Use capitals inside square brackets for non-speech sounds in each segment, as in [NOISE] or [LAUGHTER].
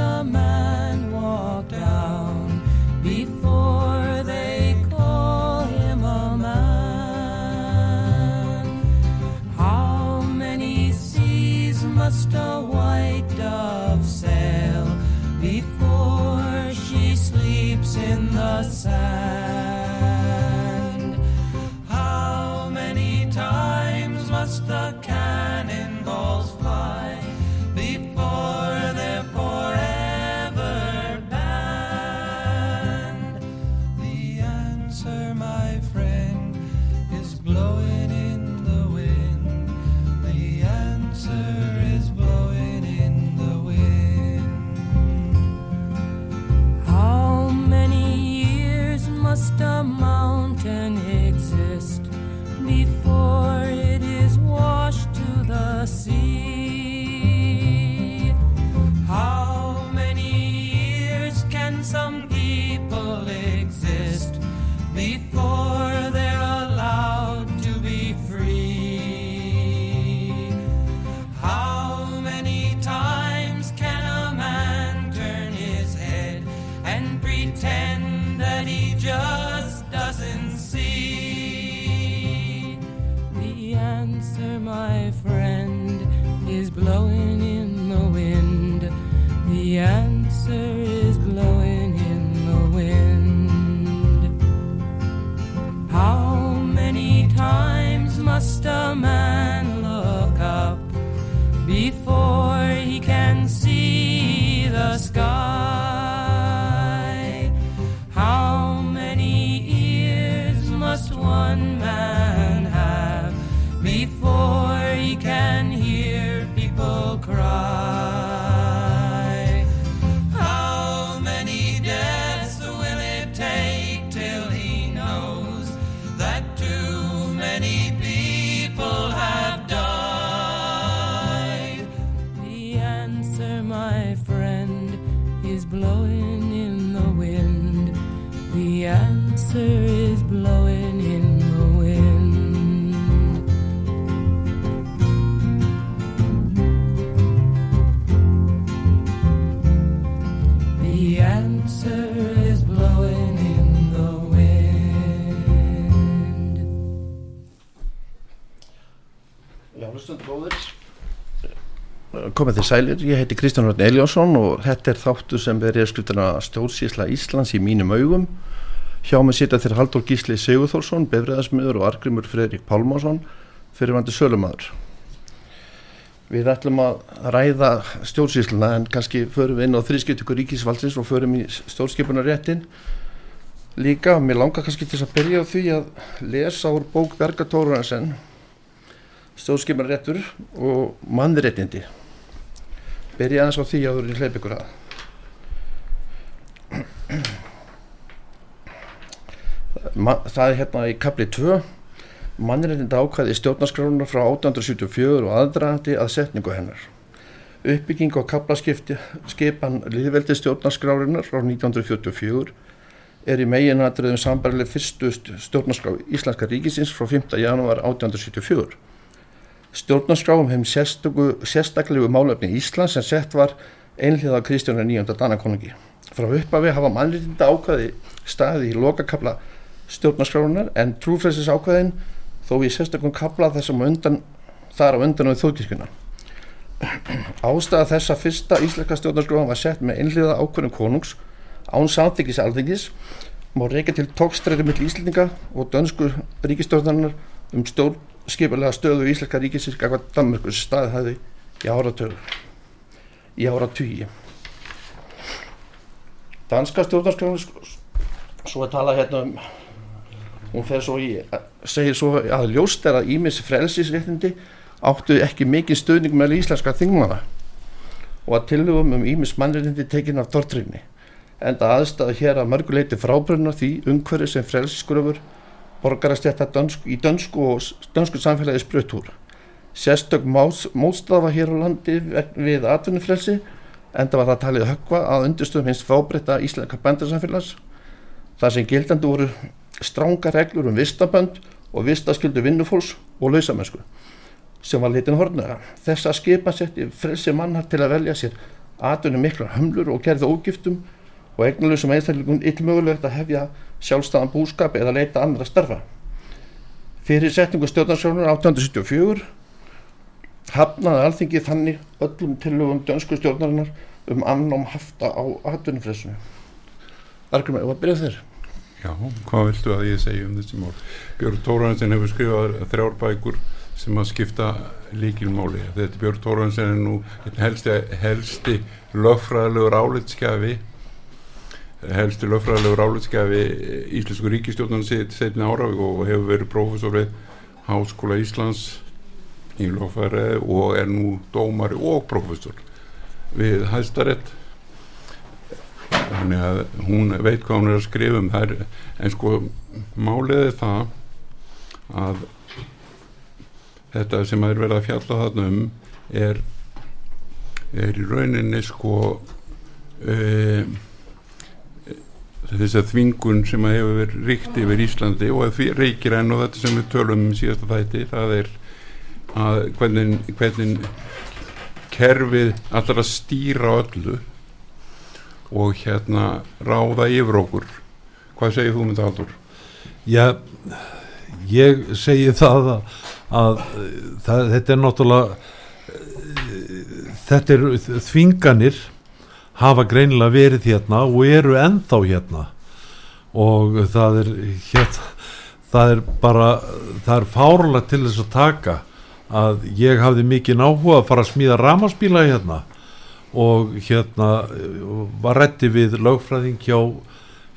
A man walk down before they call him a man? How many seas must a white dove sail before she sleeps in the sand? Komið þið sælir, ég heiti Kristján Rörn Eljónsson og þetta er þáttu sem verið skriftina stjórnsísla Íslands í mínum augum. Hjá mig sitja þér Haldur Gísli Sigurþórsson befriðasmiður og Argrimur Fredrik Pálmásson fyrirvandi sölumadur Við ætlum að ræða stjórnsísluna en kannski förum við inn á þrískiptöku ríkisvaldsins og förum í stjórnskipunaréttin líka, mér langar kannski til að byrja á því að lesa úr bók Berga Tóruðansen stjórnskipunaréttur og mannréttindi byrja aðeins á því að þú eru hleyp ykkur að. Það er hérna í kapli 2 mannréttinda ákvæði stjórnarskránunar frá 1874 og aðdraðandi að setningu hennar. Uppbygging og kaplaskipti skipan liðveldi stjórnarskrárunar frá 1944 er í meginatriðum sambarileg fyrstu stjórnarskrá Íslenska ríkisins frá 5. janúar 1874 stjórnarskráum hefum sérstaklega málefni Íslands sem sett var einhliða Kristjánar nýjönda Danakonungi. Frá uppafi hafa mannlýtinda ákvæði staði í lokakabla stjórnarskrárunar en trúfræsins ákvæðin þó í sérstakum kabla þessum undan, þar á undan á þjóðkirkuna. Ástæða þessa fyrsta íslenska stjórnarskráðan var sett með einhliða ákvæðin konungs án samþyggis alþingis má reyka til tókstræði mill Íslandinga og dönsku ríkistjórnarinnar um stjórnskipulega stöðu Íslenska ríkisins gafað Danmarkus staðhæði í áratögu í áratugi. Danska stjórnarskráðan svo að tala hérna um hún fer svo í, segir svo að ljóst er að ímis frelsisréttindi áttu ekki mikið stöðning með íslenska þingmana og að tillögum um ímis mannréttindi tekin af dortrinni en það aðstæða hér að mörguleiti frábrunna því umhverju sem frelsisgröfur borgarastjætta dönsk, í dönsku og dönsku samfélagi sprutúr. Sérstök mótstafa hér á landi við atvinnufrelsi en það var það talið höggva að undirstöðum hins fábreytta íslenska bændarsamfélags þar sem gildandi voru stránga reglur um vistabönd og vistaskildu vinnufólks og lausamennsku sem var litin hornaða. Þess að skipa setti frelsi mannar til að velja sér atvinnum miklar hömlur og gerði ógiftum og eignalösum einstæðingum illmögulegt að hefja sjálfstæðan búskap eða leita andra starfa. Fyrir setningu stjórnarsjónur 1874 hafnaði alþingi þannig öllum tillögum dönsku stjórnarinnar um annám hafta á atvinnufressinu. Argrymur, hvað byrjað þér? Já, hvað viltu að ég segja um þessi mál? Björn Tóransin hefur skrifað þrjár bækur sem að skipta líkilmáli. Þetta Björn Tóransin er nú helsti, helsti löffræðilegur álitskjafi helstu lögfræðilegur álitskafi Íslensku ríkistjórnan setna ára og hefur verið prófessor við Háskóla Íslands í lögfræði og er nú dómari og prófessor við hæstarett þannig að hún veit hvað hún er að skrifa um þær. En sko máliði það að þetta sem er verið að fjalla þarna um er er í rauninni sko eða um, þess að þvingun sem að hefur verið ríkt yfir Íslandi og að reykir enn og þetta sem við tölum um síðasta þætti það er að hvernig, hvernig kerfið allar að stýra öllu og hérna ráða yfir okkur hvað segir þú með það Haldur? Já, ég segi það að, að það, þetta er náttúrulega þetta er þvinganir hafa greinilega verið hérna og eru ennþá hérna. Og það er hérna, það er bara það er fárlega til þess að taka að ég hafði mikið náhuga að fara að smíða ramaspíla hérna. Og hérna var rétti við lögfræðing hjá,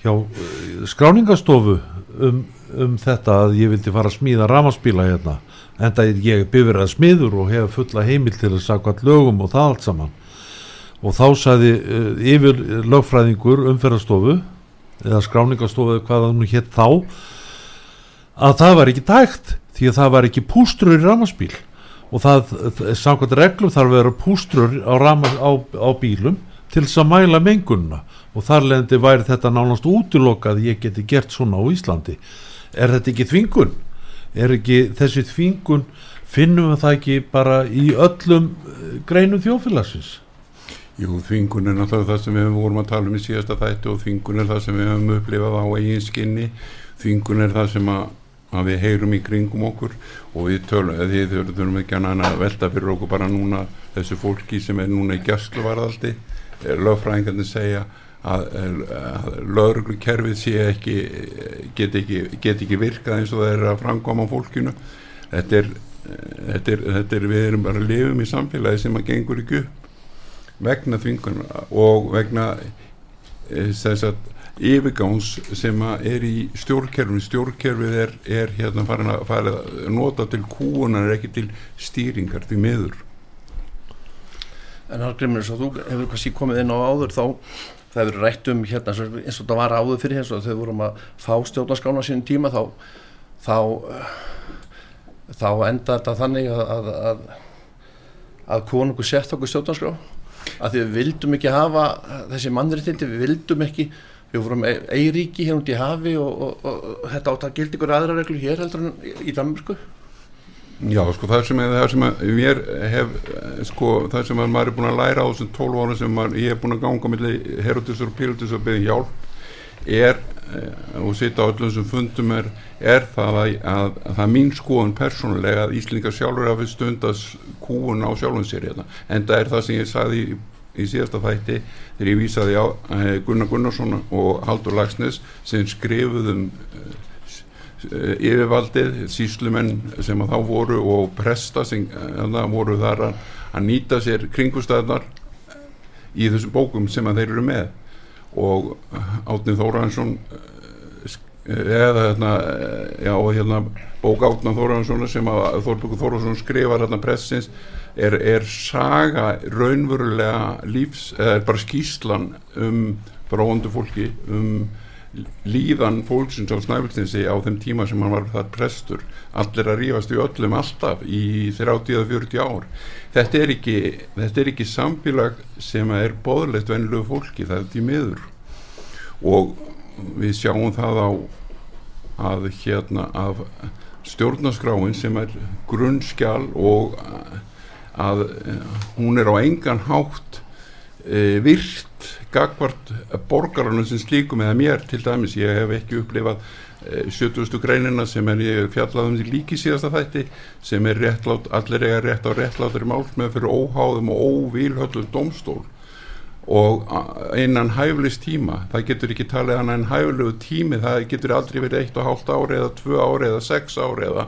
hjá eh, skráningastofu um, um þetta að ég vildi fara að smíða ramaspíla hérna. En það er ég byrður að smiður og hefa fulla heimil til að sagja lögum og það allt saman og þá sagði uh, yfir lögfræðingur umferðarstofu eða skráningarstofu eða hvað það nú hétt þá að það var ekki tækt því að það var ekki pústrur í ramaspíl og það, samkvæmt reglum þarf að vera pústrur á, rama, á, á bílum til þess að mæla mengununa og þar leðandi væri þetta nánast útilokað ég geti gert svona á Íslandi er þetta ekki þvingun? er ekki þessi þvingun finnum við það ekki bara í öllum eh, greinum þjófélagsins? Jú, þvingun er náttúrulega það sem við vorum að tala um í síðasta þættu og þvingun er það sem við höfum upplifað á eigin skinni. Þvingun er það sem að, að við heyrum í kringum okkur og við tölum, því þurfum ekki að velta fyrir okkur bara núna þessu fólki sem er núna í gæsluvarðaldi lögfræðingarnir segja að, að lögurkerfið sé ekki get ekki, get ekki virkað eins og það er að framkoma fólkinu. Þetta er, þetta er, þetta er við erum bara að lifum í samfélagi sem að gengur ekki upp vegna þvingunar og vegna eh, þess að yfirgáns sem er í stjórnkerfin stjórnkerfið er, er hérna farin að, farin að nota til kúunar ekki til stýringar, því meður En Hallgrimur, svo þú hefur kannski komið inn á áður þá það hefur rætt um hérna eins og það var áður fyrir að þau vorum að fá stjórnarskána sínum tíma þá þá, þá enda þetta þannig að að, að, konungu sett okkur stjórnarskrá að við vildum ekki hafa þessi mannréttindi, við vildum ekki. Við vorum eiríki hér út í hafi og, og, og, þetta átt að gildi ykkur aðra reglu hér heldur en í Danmarku Já, sko, það sem, það sem mér hef, sko, það sem maður er búin að læra á þessum 12 ára sem maður, ég hef búin að ganga millir Herodes og Pilatus og beðin hjálp er, og sita á öllum sem fundum er, er það að, að, að það er mín skoðun persónulega að Íslingar sjálfur hafi stundast kúun á sjálfum sér hérna. en það er það sem ég saði í, í síðasta þætti þegar ég vísaði á eh, Gunnar Gunnarsson og Haldur Lagsnes sem skrifuðum eh, yfirvaldið, síslumenn sem að þá voru og presta sem voru þar að, að nýta sér kringustæðnar í þessum bókum sem að þeir eru með og Átnið Þóransson eða hérna, já, hérna bók Átna Þóraðarssonar sem að Þórbjörgur Þóraðarsson skrifar hérna pressins er, er saga raunverulega lífs, eða er bara skýslan um vondu fólki um líðan fólksins á Snæfellsnesi á þeim tíma sem hann var þar prestur. Allir að rífast í öllum alltaf í 30-40 ár. Þetta er ekki, þetta er ekki samfélag sem er boðlegt venilegu fólki það er til miður. Og við sjáum það á að hérna af stjórnaskráin sem er grunnskjál og að hún er á engan hátt e, virt gagvart borgarunum sem slíkum eða mér til dæmis, ég hef ekki upplifað e, 70. greinina sem er ég fjallaðum líki síðasta þætti sem er réttlátt, allir eiga rétt á réttláttur málsmeð fyrir óháðum og óvílhöllum domstól og einan hæflist tíma það getur ekki talið hann en hæflegu tími það getur aldrei verið eitt og hálft ári eða tvö ári eða sex ári eða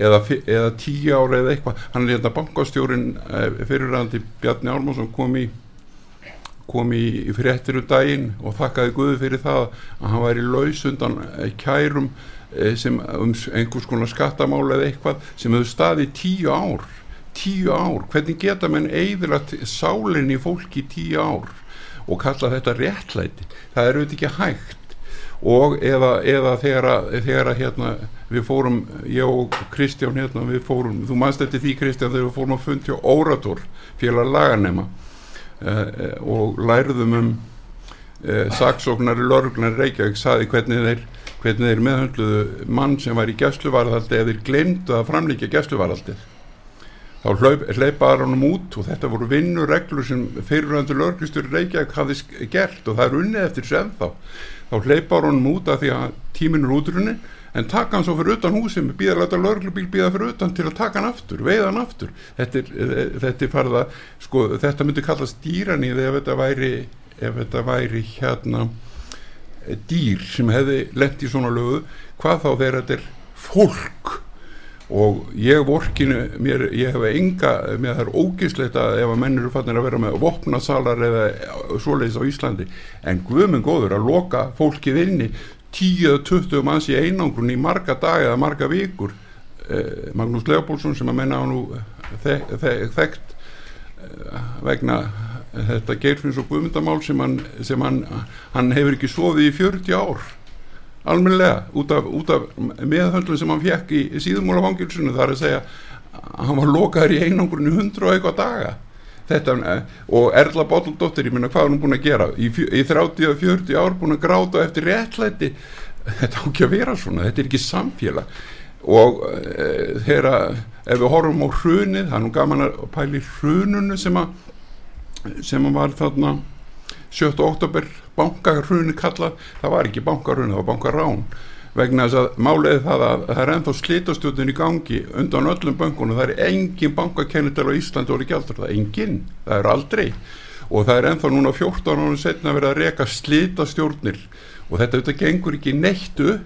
eða, eða tíu ári eða eitthvað hann er hérna bankastjórin eh, fyrirræðandi Bjarni Álmarsson kom í kom í, í fréttir um daginn og þakkaði Guði fyrir það að hann væri laus undan eh, kærum eh, sem um einhvers konar skattamála eða eitthvað sem hefur staðið tíu ár tíu ár, hvernig geta menn eðilat sálinni fólki tíu ár og kalla þetta réttlæti? Það er auðvitað ekki hægt. Og eða, eða þegar, þegar hérna, við fórum, ég og Kristján hérna, við fórum, þú mannst eftir því Kristján þegar við fórum að fundi á Órator félag laganema uh, og lærðum um uh, saksóknari lörgnar Reykjavík saði hvernig þeir, hvernig þeir meðhundluðu mann sem var í gæsluvarðaldi eða þeir glemdu að framlíkja gæsluvarðaldi þá hleypaði hann út og þetta voru vinnureglur sem fyrirhundu lörglistur Reykjavík hafði gert og það er unnið eftir sem þá þá hleypaði hann út af því að tíminn er útrunni en taka hann svo fyrir utan húsum býða að láta lörglubíl býða fyrir utan til að taka hann aftur veið hann aftur. Þetta er, þetta er farða, sko þetta myndi kallast dýranýð ef þetta væri ef þetta væri hérna dýr sem hefði lent í svona lögu. Hvað þá þegar þetta er fólk? Og ég vorkinu mér, ég hef enga, mér það er ógislegt að ef að menn eru fannir að vera með vopnasalar eða svoleiðis á Íslandi. En guðminn góður að loka fólkið inni 10-20 manns í einangrun í marga dag eða marga vikur. Eh, Magnús Leopoldsson sem að menna á nú þek, þek, þekkt eh, vegna þetta geirfinns og guðmyndamál sem, hann, sem hann, hann hefur ekki sofið í 40 ár. Almenlega út af, af meðhöndlun sem hann fekk í síðumólafangilsunu þar að segja að hann var lokaður í einangrunni hundru og eitthvað daga þetta, eh, og Erla Bóttaldóttir ég minna hvað er hún búin að gera? Í, í 30-40 ár búin að gráta eftir réttlæti. Þetta á ekki að vera svona þetta er ekki samfélag. Og e, þegar ef við horfum á hrunið, það er nú gaman að pæli hrununu sem að sem að var þarna 7. oktober bankarhruni kallað, það var ekki bankarhruni, það var bankarrán vegna þess að málega það að það er ennþá slítastjóðin í gangi undan öllum bankunum, það er engin bankakennital á Íslandi orði gældur, það er engin. Það er aldrei. Og það er ennþá núna 14 árum setna vera að reka slítastjórnir og þetta auðvitað gengur ekki neittu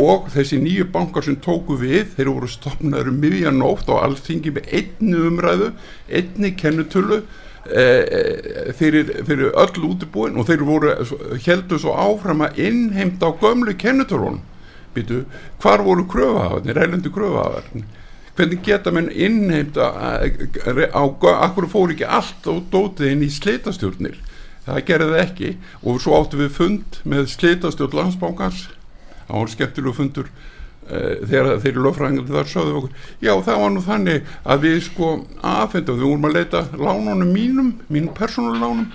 og þessi nýju bankar sem tóku við, þeir voru stopnaður um miðjanótt og alls þingi með einni umræðu, einni kennutölu E, fyrir, fyrir öll útibúin og þeir voru heldur svo áfram að innheimta á gömlu kennutörunum býtu, hvar voru kröfahafarnir, reylandu kröfahafarnir hvernig geta menn innheimta á, akkur fór ekki allt og dótið inn í slitastjórnir? Það gerði það ekki. Og svo áttu við fund með slitastjórn landsbánkans það voru skemmtilegu fundur. Eh, þegar þeir eru lögfræðingar þar sáðu okkur, já það var nú þannig að við sko aðfenda, við vorum að leita lánunum mínum, mínum persónulánum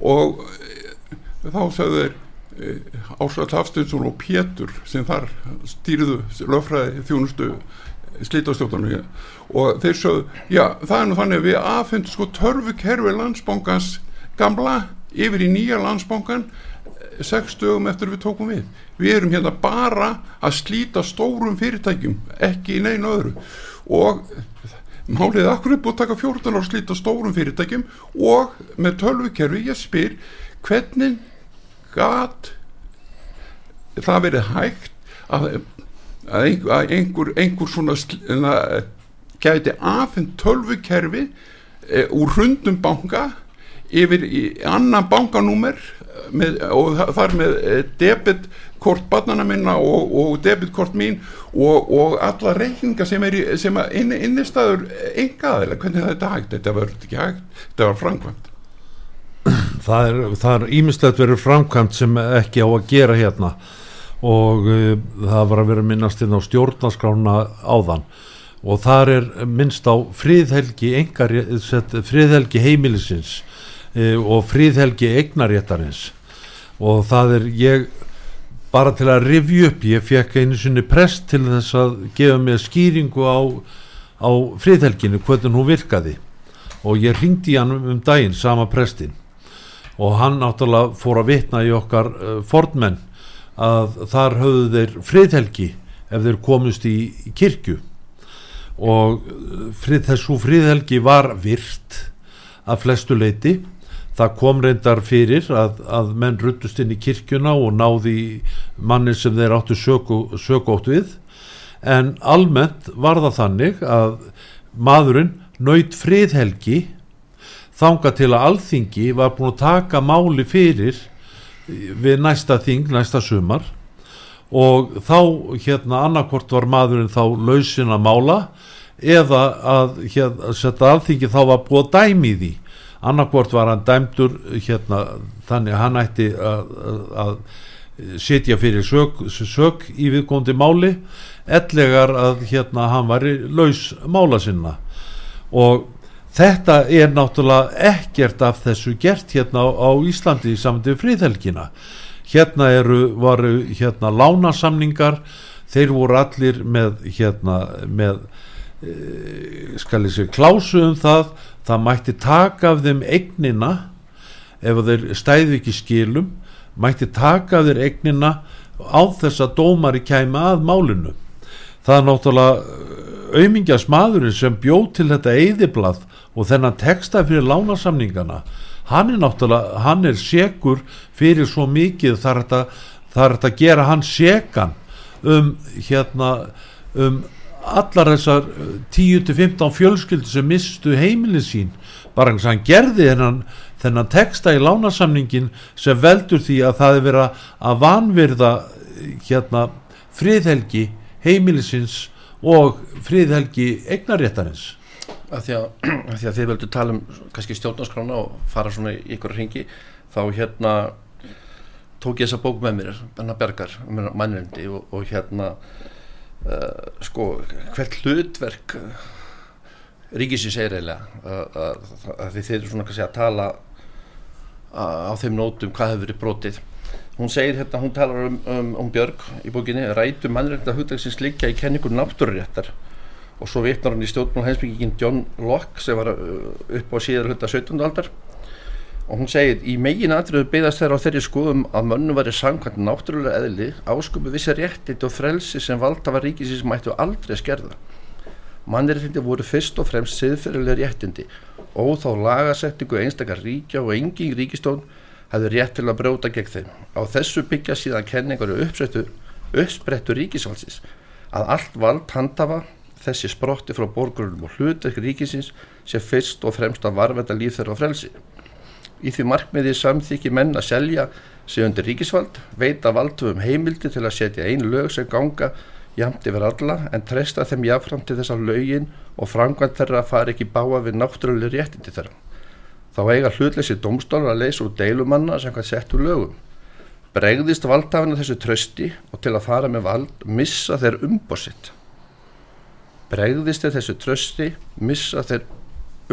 og e, þá sagðu þeir e, Ásvall Hafstinsson og Pétur sem þar stýrðu lögfræði þjónustu slítastjóttanum og þeir sagðu, já það er nú þannig að við aðfendum sko törfukerfi landsbóngans gamla yfir í nýja landsbóngan sex dögum eftir við tókum við við erum hérna bara að slíta stórum fyrirtækjum ekki í neina öðru. Og málið er akkur upp og taka 14 ár að slíta stórum fyrirtækjum? Og með tölvukerfi ég spyr hvernig gat það verið hægt að, að einhver, að einhver, svona gæti aðfinn tölvukerfi e, úr hrundum banka yfir í annan bankanúmer og þa- þar með eh, debitkort barnana minna og, og debitkort mín og, og alla reikninga sem er í, sem inn, innistæður engaðilega, hvernig er þetta hægt? Þetta var ekki hægt, þetta var framkvæmt. [CLEARS THROAT] Það er, það er ímislegt verið framkvæmt sem ekki á að gera hérna. Og uh, það var að vera minnast inn á stjórnaskrána áðan. Og þar er minnst á friðhelgi engar, sett, friðhelgi heimilisins uh, og friðhelgi eignaréttarins og það er ég bara til að rifja upp ég fekk einu sinni prest til þess að gefa mig skýringu á, á friðhelginu hvernig hún virkaði. Og ég ringdi hann um daginn sama prestin og hann náttúrulega fór að vitna í okkar uh, fornmenn að þar höfðu þeir friðhelgi ef þeir komust í, kirkju. Og uh, frið, þessu friðhelgi var virt að flestu leiti það kom reyndar fyrir að, að menn ruttust inn í kirkjuna og náði í manni sem þeir áttu sökótt við. En almennt var það þannig að maðurinn naut friðhelgi þanga til að alþingi var búin að taka máli fyrir við næsta þing, næsta sumar. Og þá hérna annarkvort var maðurinn þá lausin að mála eða að hérna, alþingi þá var búið að dæmi því annarkvort var hann dæmdur hérna þannig að hann ætti að, að, setja fyrir sök, sök í viðgóndi máli ellegar að hérna hann var laus mála sinna. Og þetta er náttúrulega ekkert af þessu gert hérna á, Íslandi í samandi fríðhelgina hérna eru, varu hérna lánasamningar þeir voru allir með hérna með skal ég segja klásu um það það mætti taka af þeim eignina ef þeir stæðu ekki skilum mætti taka af þeir eignina á þess að dómari kæma að málinu. Það er náttúrulega auðmingjast maðurinn sem bjóð til þetta eyðiblað og þennan texta fyrir lánasamningana hann er náttúrulega, hann er segur fyrir svo mikið þar er þetta að gera hann segan um hérna um allar þessar 10-15 fjölskyldur sem mistu heimilin sín. Bara eins og hann gerði þennan, þennan texta í lánasamningin sem veldur því að það er verið að vanvirða hérna friðhelgi heimilisins og friðhelgi eignaréttarins að því að, að því að þið völdu tala um kannski stjórnarskrána og fara svona í ykkur ringi þá hérna tók ég þessa bók með mér hennar Bergar, mannrendi og, og hérna uh, sko hvert hlutverk uh, ríkisins er eiginlega að, að, þið þið eru svona kannski að tala á þeim nótum hvað hefur verið brotið hún segir hérna, hún talar um, um, um Björg í bókinni, rætu mannreynda hugdagsins liggja í kenningur náttúruréttar og svo vitnar hann í stjórnmál heimsbyggingin John Locke sem var upp á síðar hluta 17. aldar og hún segir í megin atriðu beðast þeirra á þeirri skoðum að mönnum væri samkvæmt náttúrulega eðli ásköpu vissi réttindi og frelsi sem valda var ríkisins mættu aldrei skerða. Mannréttindi voru fyrst og fremst siðferðilega réttindi. Og þá lagasetningu einstakar ríkja og engin ríkistón hefði rétt til að bróta gegn þeim. Á þessu byggja síðan kenningar uppsprettu ríkisvalsis að allt vald handhafa þessi sprotti frá borgurunum og hlutverk ríkisins sem fyrst og fremst að varvenda líf þeirra frelsi. Í því markmiði samþykji menn að selja sig undir ríkisvald, veita valdum heimildi til að setja einu lög sem ganga jamt yfir alla en treysta þeim jáfram til þess að lögin og framkvæmt þeirra fari ekki báa við náttúrulega réttindi þeirra. Þá eiga hlutleysi domstólar að leysa úr deilumanna sem hvað sett úr lögum. Bregðist valdhafina þessu trösti og til að fara með vald missa þeir umbósitt bregðist þessu trösti missa þeir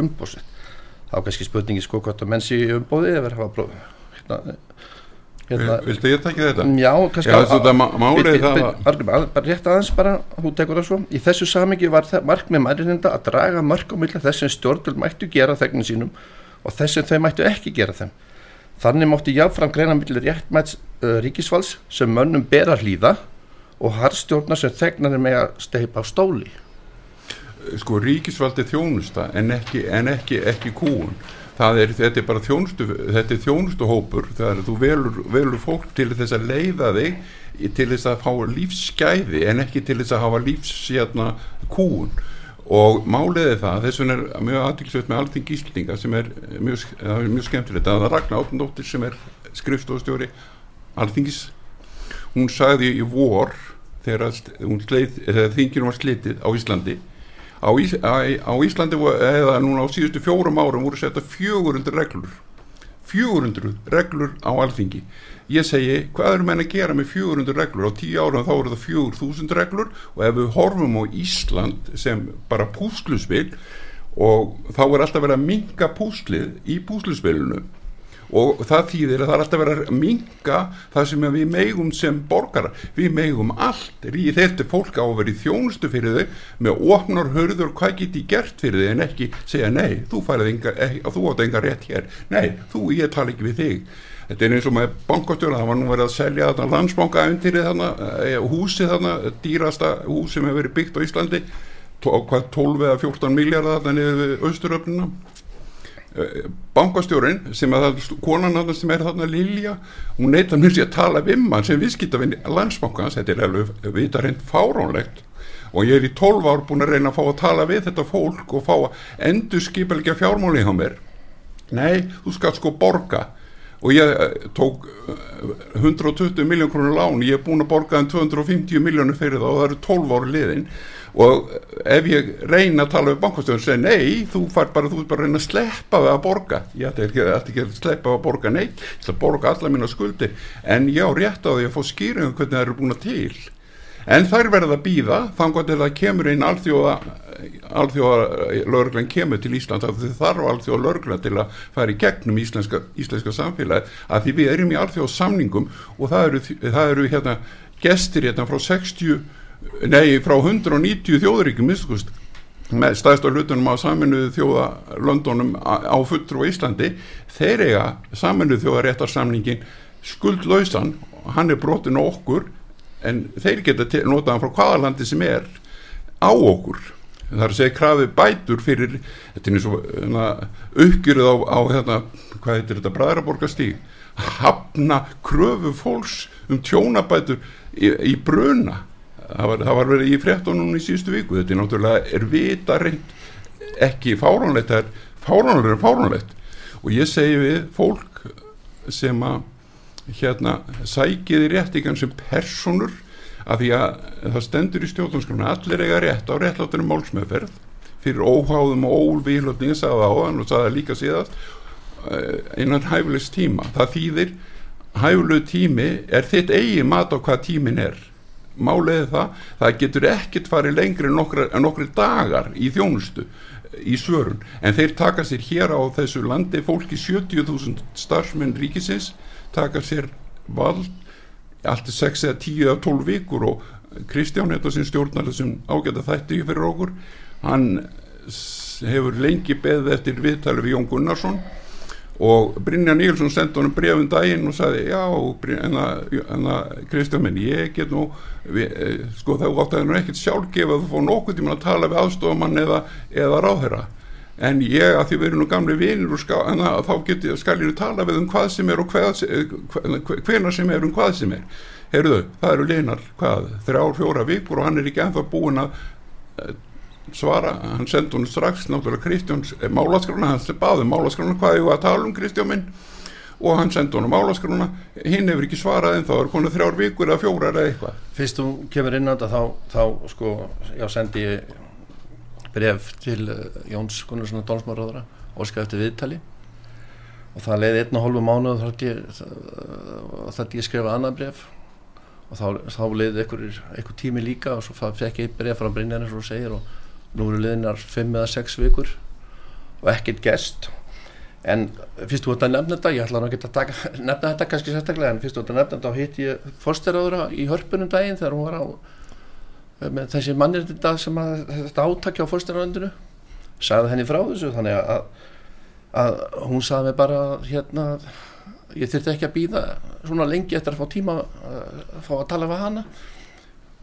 umbóðsitt þá kannski spurningi sko hvort að menn sé umbóði eða verður hafa próf hérna, hérna, Viltu ég takja þetta? Já, kannski Já, þetta málið það var bara rétt aðeins bara, þú tekur það svo. Í þessu samingi var það markmið mærinenda að draga mark á milla þess sem stjórnvöld mættu gera þegnum sínum og þess sem þau mættu ekki gera þeim. Þannig mátti jáfnfram greina millir réttmæts uh, ríkisfalls sem mönnum ber að hlýða og harðstjórna sem þegnarnir með að steipa á stóli sko ríkisvaldi þjónusta en ekki, en ekki, ekki kúun er, þetta er bara þjónustu þetta er þjónustuhópur að þú velur, velur fólk til þess að leiða þig til þess að fá lífsgæði en ekki til þess að hafa lífs hérna, kúun og málið er það, þess vegna er mjög aðtilsveit með alþing Íslinga sem er mjög, er mjög skemmtilegt. Að Ragnar Átnóttir sem er skrifstofstjóri alþingis. Hún sagði í vor þegar þinginum var slitið á Íslandi á, Ís, á, á Íslandi eða núna á síðustu fjórum árum voru setta 400 reglur. 400 reglur á alþingi. Ég segi hvað eru menn að gera með 400 reglur? Á 10 ára þá eru það 4000 reglur og ef við horfum á Ísland sem bara púsluspil og þá er alltaf verið að minka púslið í púsluspilinu og það þýðir að það er alltaf verið að minka það sem við megum sem borgara við megum allt í þetta fólk á að vera í þjónustu fyrir þau með ofnar hörður hvað geti gert fyrir þau en ekki segja nei, þú færið enga, ekki, þú átt enga rétt hér. Nei, þú, ég tala ekki við þig. Þetta er eins og með bankastjóra það var nú verið að selja þarna landsbankaæventýrið þarna eh, húsið þarna, dýrasta hús sem hefur verið byggt á Íslandi. Hvað 12 eða 14 miljardar þarna niður bankastjórin sem að konan hann sem er þarna Lilja hún neytar mér sér að tala við mann sem viðskiptavinn landsbankans, þetta er alveg vita reynd fáránlegt. Og ég er í 12 ár búin að reyna að fá að tala við þetta fólk og fá að endur skipelgja fjármáli hjá mér. Nei, þú skal sko borga. Og ég eh, tók 120 eh, miljón krónur lán. Ég er búin að borga en 250 miljónur fyrir það og það eru 12 ári liðin og ef ég reyna að tala við bankastjóðun og segja nei, þú fær bara, þú er bara að reyna að sleppa við að borga. Ég ætti ekki, ekki að sleppa við að borga nei, ég ætti að borga alla mína skuldi en ég á rétt á því að fá skýringum hvernig það eru búin til. En þær verða að býða þannig að það kemur inn alþjóða alþjóða lögurglenn kemur til Ísland þá þarf alþjóða lögurglenn til að fara í gegnum íslenska, íslenska samfélagi að því við erum í alþjóða samningum og það eru, það eru hérna gestir hérna frá 60 nei frá 190 þjóðuríkjum miskust með staðstar hlutunum á saminuðu þjóða Londonum á fulltrú á Íslandi. Þeir eiga saminuðu þjóðaréttarsamningin skuldlausan. Hann er brotin á okkur en þeir geta notaðan frá hvaða landi sem er á okkur. Það er að segja krafi bætur fyrir þetta er eins og hérna, uppgjörið á, á hérna, hvað heitir þetta bræðraborgastíg hafna kröfu fólks um tjónabætur í, í bruna það var, það var verið í fréttunum í síðustu viku. Þetta er náttúrulega er vita reynd ekki fáránlegt það er fáránlegt er fáránlegt. Og ég segi við fólk sem að hérna sækiði réttingan sem personur að því að það stendur í stjórnarskrona allir eiga rétt á réttláttunum málsmeðferð fyrir óháðum og ólvíðlöfning að sagða á hann og sagða líka síðast eh, innan hæfulegs tíma. Það þýðir hæfulegu tími er þitt eigi mat á hvað tímin er máliði það, það getur ekkert farið lengri en nokkri, nokkri dagar í þjónustu í svörun. En þeir taka sér hér á þessu landi fólki 70.000 starfsmenn ríkisins taka sér vald allt er 6 eða 10 eða 12 vikur og Kristján þetta sem stjórnar þessum ágæta þætti fyrir okkur hann hefur lengi beðið eftir viðtali við Jón Gunnarsson og Brynja Nílsson sendi honum brefum daginn og sagði já, en að Kristján minn, ég get nú við, eh, sko er gott að það er ekkert sjálfgefa að þú fór nokkuð tíma að tala við aðstofamann eða, eða ráðherra. En ég að því við erum nú gamli vinir og ska, að, þá get, skal ég tala við um hvað sem er og hvað, hvena sem er um hvað sem er. Heyrðu, það eru linar hvað, þrjár, fjóra vikur og hann er ekki ennþá búin að svara, hann sendi hún strax náttúrulega Kristjáns eh, málaskrona hann baði um málaskrona hvað ég var að tala um Kristján minn? Og hann sendi hún málaskrona hinn hefur ekki svarað en þá er konið þrjár vikur eða fjórar eða eitthvað. Fyrst þú kemur inn á þetta þá, þá sko, já sendi ég bref til uh, Jóns Gunnarsson og Dónsmáraðara og skæði eftir viðtali. Og það leiði einn og hálfu mánu og þetta ég skrifa annað bref og þá, þá leiði einhver tími líka og svo fekk ég bref frá Brynjarnes og segir og nú eru liðinar 5 eða 6 vikur og ekkert gest en fyrst þú ert að nefna þetta ég ætla að geta að [LAUGHS] nefna þetta kannski sérstaklega en fyrst þú ert að nefna þetta þá hitt ég fórstæraðura í hörpunum daginn þegar hún var á með þessi mannir þetta sem að þetta átakja á fórstæraðundinu sagði henni frá þessu þannig að, að hún sagði mig bara hérna ég þurfti ekki að býða svona lengi eftir að fá tíma að fá að tala við hana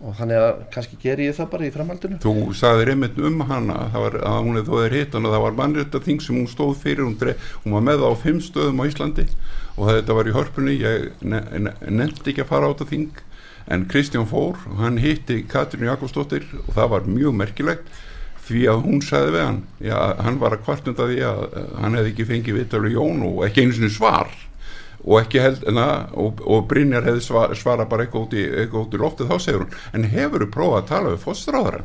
og þannig að kannski ger ég það bara í framhaldinu? Þú sagði reynd um hana var, að hún hefði þóðið hittan og það var mannrétta þing sem hún stóð fyrir, hún, dref, hún var með á fimm stöðum á Íslandi og þetta var í hörpunni, ég ne, ne, nefndi ekki að fara á þetta þing en Kristján fór hann hitti Katrín Jakobsdóttir og það var mjög merkilegt því að hún sagði við hann já, hann var að kvartunda því að hann hefði ekki fengið viðtölu Jón og ekki einu sinni svar og ekki held na, og, og Brynjar hefði svar, svara bara eitthvað út í, eitthvað út í loftið þá segir hún en hefur þú prófað að tala við fóstráðara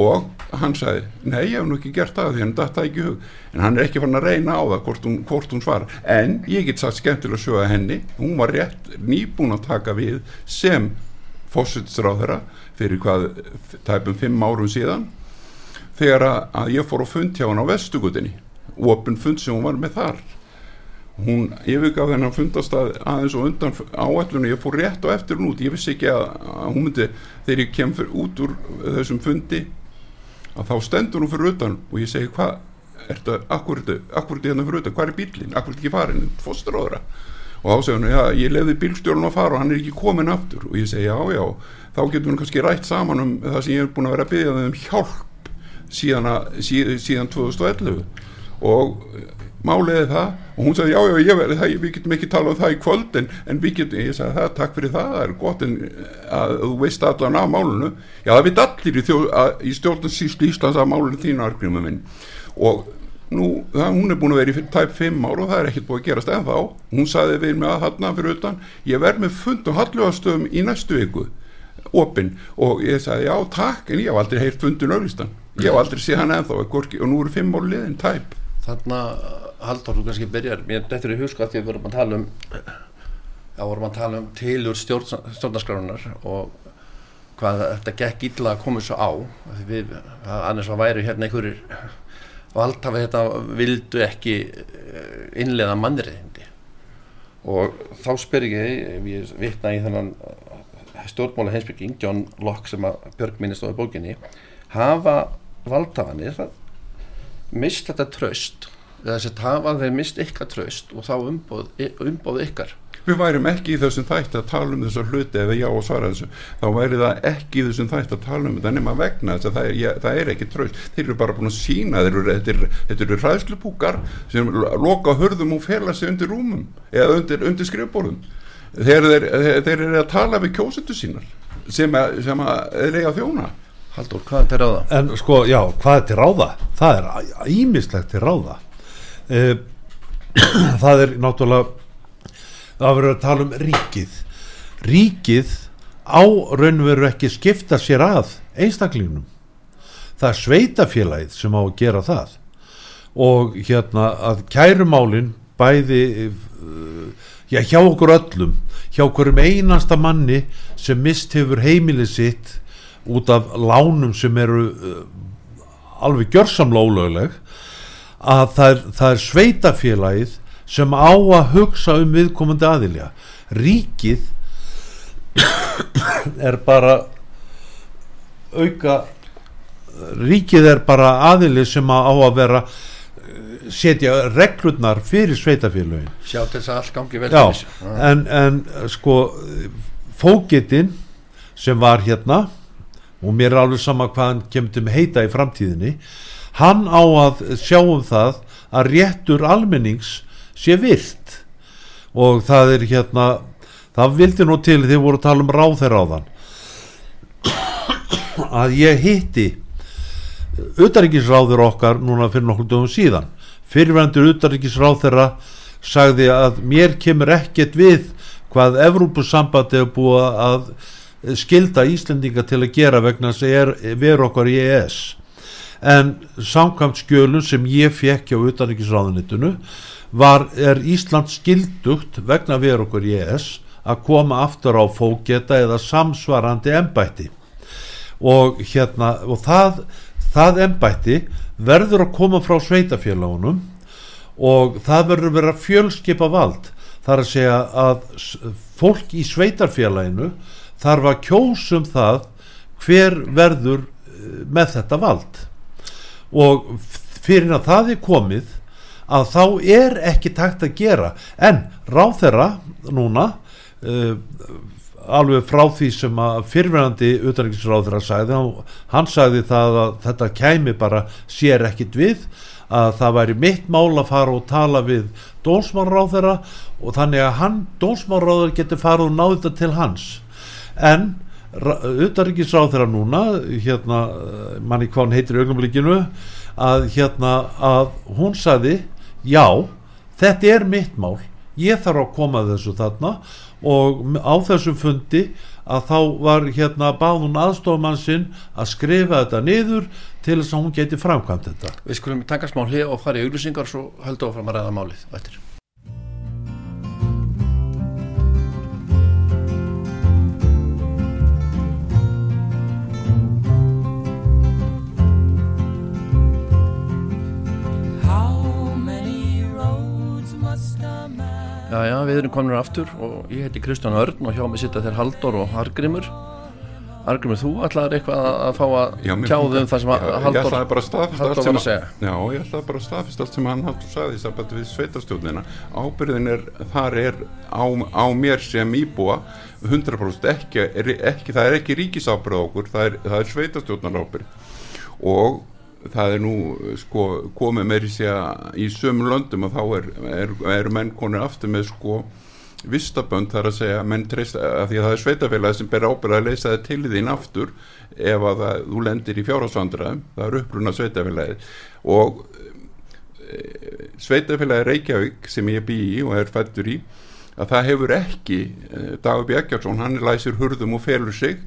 og hann sagði nei ég hef nú ekki gert það því hann datta ekki hug. En hann er ekki fann að reyna á það hvort hún, hvort hún svara en ég get sagt skemmtilega sjöga henni. Hún var rétt nýbúin að taka við sem fósitsráðara fyrir hvað tæpum fimm árum síðan þegar að, ég fór að fund hjá hann á vestugutinni opin fund sem hún var með þar hún yfirgaf þennan fundastað aðeins og undan áætlunum ég fór rétt og eftir hún út. Ég vissi ekki að, að hún myndi þegar ég kem fyrir út úr þessum fundi að þá stendur hún fyrir utan og ég segi hvað er þetta, akkur er þetta hérna fyrir utan, hvað er bílinn, akkur er þetta ekki farin fósturóðra og þá segir hún, já ég lefði bílstjórn að fara og hann er ekki komin aftur. Og ég segi, já já, þá getur hún kannski rætt saman um það sem ég er búin að vera að byggja um hjálp síðan, að, síðan 2011 og máliði það. Og hún sagði já já ég verði það við getum ekki tala um það í kvöld en, en við getum, ég sagði það takk fyrir það það er gott en að þú veist allan af málunu já það veit allir í, í stjórnansýslu Íslands af málunu þínu argrymum minn. Og nú það, hún er búin að vera í tæp 5 ár og það er ekkert búin að gerast en þá hún sagði við mig að þarna fyrir utan. Ég verð með fund og hallugastöðum í næstu viku opinn. Og ég sagði já takk en ég hef aldrei heyrt fundin auðlistan ég hef aldrei séð hann ennþá og nú eru 5 ár liðin tæp. Þarna Haldur, þú kannski byrjar, mér dettur í huska að því við vorum að tala um þá vorum að tala um tilur stjórnarskrárunar og hvað þetta gekk illa að koma svo á. Því við, annars var væri hérna einhverjir valdhafi þetta vildu ekki eh, innlega mannriðindi og þá spyr ég ég vittna í þennan stjórnmála heimsbygging, John Locke sem að Björg minnist á bókinni hafa valdhafanir mist þetta tröst þess að hafa þeir mist ykkar tröst og þá umbóð, umbóð ykkar. Við værim ekki í þessum þætti að tala um þessar hluti eða já og svara þessu. Þá væri það ekki í þessum þætti að tala um þetta nema vegna þess að það er, ja, það er ekki tröst þeir eru bara búin að sína þetta eru, eru ræðslupúkar sem loka hörðum og fela sig undir rúmum eða undir, undir skrifbórðum þeir, þeir, þeir eru að tala við kjósutu sínar sem að, sem að er eiga þjóna. Haldur, hvað er til ráða? En sko, já, hvað er til ráða? Það er ímislegt til ráða [COUGHS] það er náttúrulega það verður að tala um ríkið. Ríkið á raunveru ekki skipta sér að einstaklingnum. Það er sveitafélagið sem á að gera það. Og hérna að kærumálin bæði eh, já, hjá okkur öllum hjá okkur um einasta manni sem mist hefur heimilið sitt út af lánum sem eru uh, alveg gjörsamlega ólögleg að það er, það er sveitafélagið sem á að hugsa um viðkomandi aðilja ríkið [COUGHS] er bara auka ríkið er bara aðili sem á að vera setja reglurnar fyrir sveitafélagin sjá til þess að allt gangi vel Já, en, en sko fógetinn sem var hérna og mér er alveg sama hvað hann að heita í framtíðinni hann á að sjá um það að réttur almennings sé virt. Og það er hérna það vildi nú til þegar voru að tala um ráð þeirra á þann að ég hitti utaríkisráður okkar núna fyrir nokkur dögum síðan. Fyrirvendur utaríkisráð þeirra sagði að mér kemur ekkert við hvað Evrópussambandi hefur búið að skilda Íslendinga til að gera vegna þess að veru okkar í ES en samkvæmt skjölun sem ég fekk hjá utanriksráðunitinu var, er Ísland skildugt vegna veru okkur í ES að koma aftur á fóketa eða samsvarandi ennbætti og hérna og það, það ennbætti verður að koma frá sveitafélagunum og það verður að vera fjölskipa vald. Þar að segja að fólk í sveitarfélaginu þarf að kjósum það hver verður eh, með þetta vald og fyrir að það er komið að þá er ekki takt að gera. En ráð þeirra núna uh, alveg frá því sem að fyrirverandi utanriksráð þeirra sagði hann sagði það að þetta kæmi bara sér ekkit við að það væri mitt mál að fara og tala við dónsmárráð þeirra og þannig að hann, dónsmárráður getur farið og náðu þetta til hans. En utanríkisráð þeirra núna hérna, manni hvað hann heitir í augnumlíkinu að hérna að hún sagði já, þetta er mitt mál ég þarf að koma að þessu þarna og á þessum fundi að þá var hérna báð hún aðstofmann sinn að skrifa þetta niður til þess að hún geti framkvæmt þetta Við skulum taka smá hlið og fara í auglýsingar svo höldum við fram að ræða málið eftir. Já, já, við erum komin aftur og ég heiti Kristján Örn og hjá mig sitta þeir Halldór og Argrimur. Argrimur, þú ætlaðir eitthvað að- fá að fannst- um það sem Já, Halldór allt var að segja. Já, ég ætlaði bara að staðfesta allt sem hann Halldór sagði í sambandi við sveitarstjórnina Ábyrðin er, þar er á, á mér sem íbúa 100% ekki, er, ekki það er ekki ríkisábyrð okkur, það er, er sveitarstjórnar ábyrð og það er nú sko komið meiri sé að í sömum löndum og þá er, er, er menn konur aftur með sko vistabönd þar að segja menn treysta að því að það er sveitafélagi sem ber ábyrð að leysa það til þín aftur ef að það, þú lendir í fjárhásvandræðum það er uppruna sveitafélagi og e, sveitafélagi Reykjavík sem ég bý í og er fættur í að það hefur ekki e, Dagur Bjarkjarsson, hann læsir hurðum og felur sig.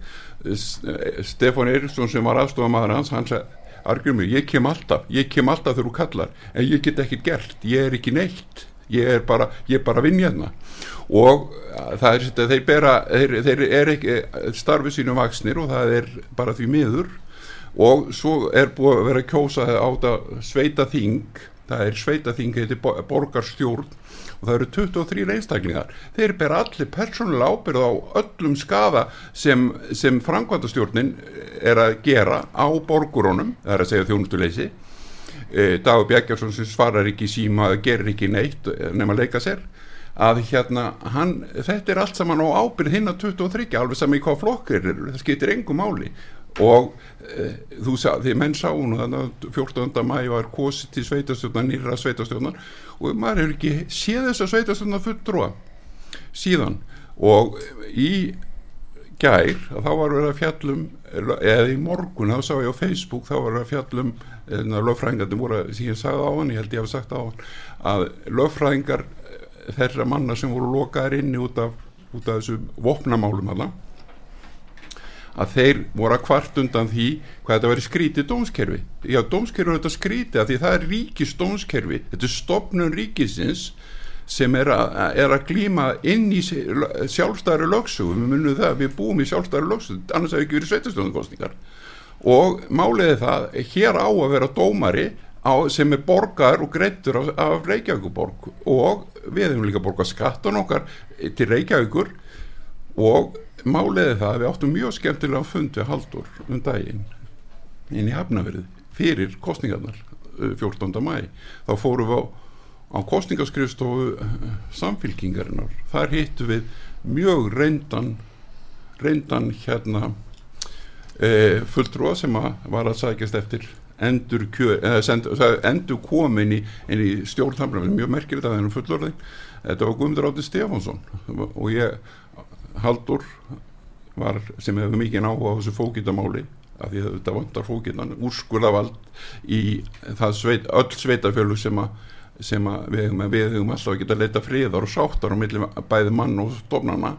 Stefán Eriksson sem var aðstofamaður hans hann sagði Argrymur, ég kem alltaf, ég kem alltaf þegar þú kallar en ég get ekkert gert, ég er ekki neitt. Ég er bara, ég er bara að vinja hérna. Og uh, það er þetta, þeir bera, þeir, þeir er ekki starfið sínum vaksnir og það er bara því miður. Og svo er búið að vera að kjósa á þetta sveita þing það er sveita þing heitir bo- borgarstjórn og það eru 23 einstaklingar. Þeir bera allir persónulega ábyrð á öllum skaða sem, sem framkvæmdastjórnin er að gera á borgurunum, það er að segja þjónustuleysi. E, Dagur Bjarkjarsson sem svarar ekki síma gerir ekki neitt eh, nema leika sér. Að hérna hann, þetta er allt saman á ábyrð hinn að 23 alveg saman í hvað flokkir eru, það skiptir engum máli og e, þú sá, því menn sá nú þannig að 14. mæ var kosið til sveitastjórnar, nýra sveitastjórnar og maður hefur ekki séð þess að sveitastjórnar fulltrúa síðan og í gær þá var verið að fjallum eða í morgun þá sá ég á Facebook þá var verið að fjallum lögfræðingarnir voru að sem ég sagði á hann, ég held ég hef sagt á hann að lögfræðingar eh, þeirra manna sem voru lokaðir inni út af, út af þessu vopnamálum alla að þeir voru að kvart undan því hvað þetta verið skrítið dómskerfi. Já, dómskerfi er þetta skrítið að því það er ríkis dómskerfi, þetta er stopnun ríkisins sem er að, er að glíma inn í sjálfstæðari lögsögu, við munum það við búum í sjálfstæðari lögsögu, annars hefur ekki verið sveitastjóðankostningar og málið er það, hér á að vera dómari á, sem er borgar og greittur af, af Reykjavíkuborg og við hefum líka borgað skattan okkar til Reykjavíkur. Og málið er það að við áttum mjög skemmtilega fund við Haldur um daginn inn í Hafnafyrði fyrir kostningarnar uh, 14. mæ þá fórum við á, á kostningaskrifstofu samfylkingarinnar. Þar hittu við mjög reyndan reyndan hérna e, fulltrúa sem að var að sækjast eftir endur, kjö, send, endur komin í, í stjórnþamlega mjög merkilegt að þennum fullorðin. Þetta var Guðmundur Átti Stefánsson. Og ég Haldur var sem hefur mikið áhuga á þessu fókitamáli af því að þetta vantar fókitan úrskurðavald í sveit, öll sveitafjölu sem að sem að við hefum, alltaf að geta leita friðar og sáttar á milli bæði mann og stofnana.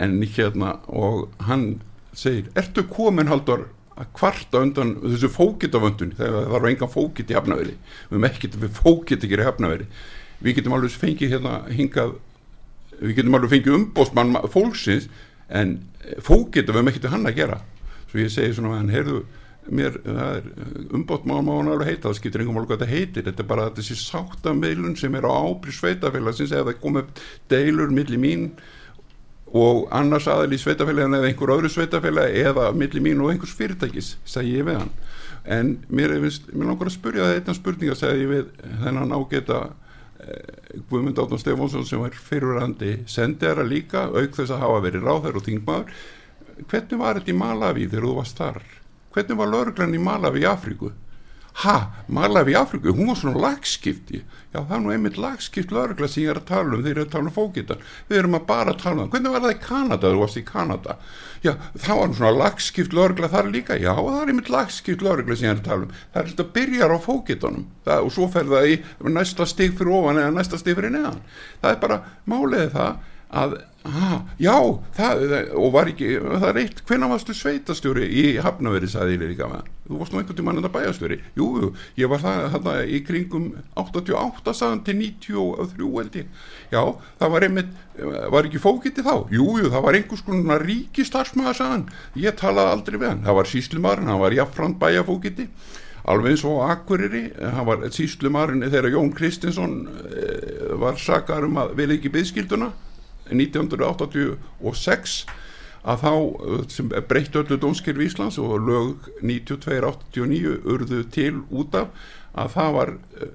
En hérna og hann segir, ertu komin haldur að kvarta undan þessu fókitavöndun þegar það var engan fókit í hafnaveri við hefum ekkert, við fókit ekki í hafnaveri við getum alveg fengið hérna hingað við getum alveg fengið umbóstmann fólksins en fókit við hefum ekkert við hann að gera. Svo ég segi svona hann, heyrðu mér, er umbóstmann má hann alveg heita, það skiptir engum alveg hvað þetta heitir. Þetta er bara þessi sáttameilun sem er á ábyrð sveitafélagsins eða komið deilur millir mín og annars aðal í sveitafélagin eða einhver öðru sveitafélag eða millir mín og einhvers fyrirtækis segi ég við hann. En mér, mér langar að spurja það einna spurninga segi ég við þennan ágeta eh, Guðmund Átun Stefánsson sem var fyrirverandi sendiðara líka auk þess að hafa verið ráðar og þingmaður. Hvernig var þetta í Malawi þegar þú varst þar? Hvernig var lauruglan í Malawi í Afríku ha, Malawi í Afriku, hún var svona lagskipti. Já það er nú einmitt lagskipt lögregla sem ég er að tala um, þeir eru að tala um fókitan við erum að bara tala um það, hvernig var það í Kanada? Þú varst í Kanada, já það var svona lagskipt lögregla þar líka. Já það er einmitt lagskipt lögregla sem ég er að tala um. Það er alltaf byrjar á fókitanum og svo fer það í næsta stig fyrir ofan eða næsta stig fyrir neðan. Það er bara máliðið það að ah, já, það, og var ekki það er eitt, hvenna varstu sveitastjóri í Hafnaveri, sagði ég líka þú varst nú einhvern tímann en það bæjastjóri jú, ég var það þarna í kringum 88 sagðan til 93 held ég, já, það var einmitt var ekki fókiti þá, jú, jú það var einhvers konar ríkistarsmaða sagðan, ég talaði aldrei við hann, það var síslimarinn hann var jafnframt bæjafókiti alveg eins og Akureyri, hann var síslimarinn þegar Jón Kristinsson eh, var sakar um að vil ekki byggskilduna 1986 að þá uh, breytt öllu dómskirfi Íslands og lög 92-89 urðu til út af að það var uh,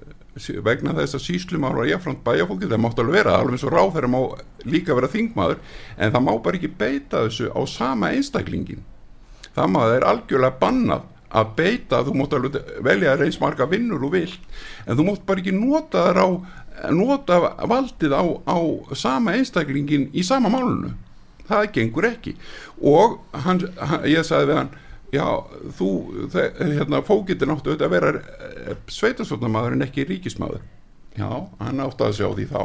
vegna þess að síslum ára jáfnframt bæjafólki, það mátt alveg vera alveg eins og ráð þeirra má líka vera þingmaður en það má bara ekki beita þessu á sama einstaklingin það það er algjörlega bannað að beita, þú mátt alveg velja reyns marga vinnur og vilt en þú mátt bara ekki nota þar á nota valdið á, á sama einstaklingin í sama málunu það gengur ekki. Og hann, hann, ég sagði við hann já, þú, hérna fókitin áttu að vera eh, sveitansvotnamaður en ekki ríkismadur já, hann átti að sjá því þá.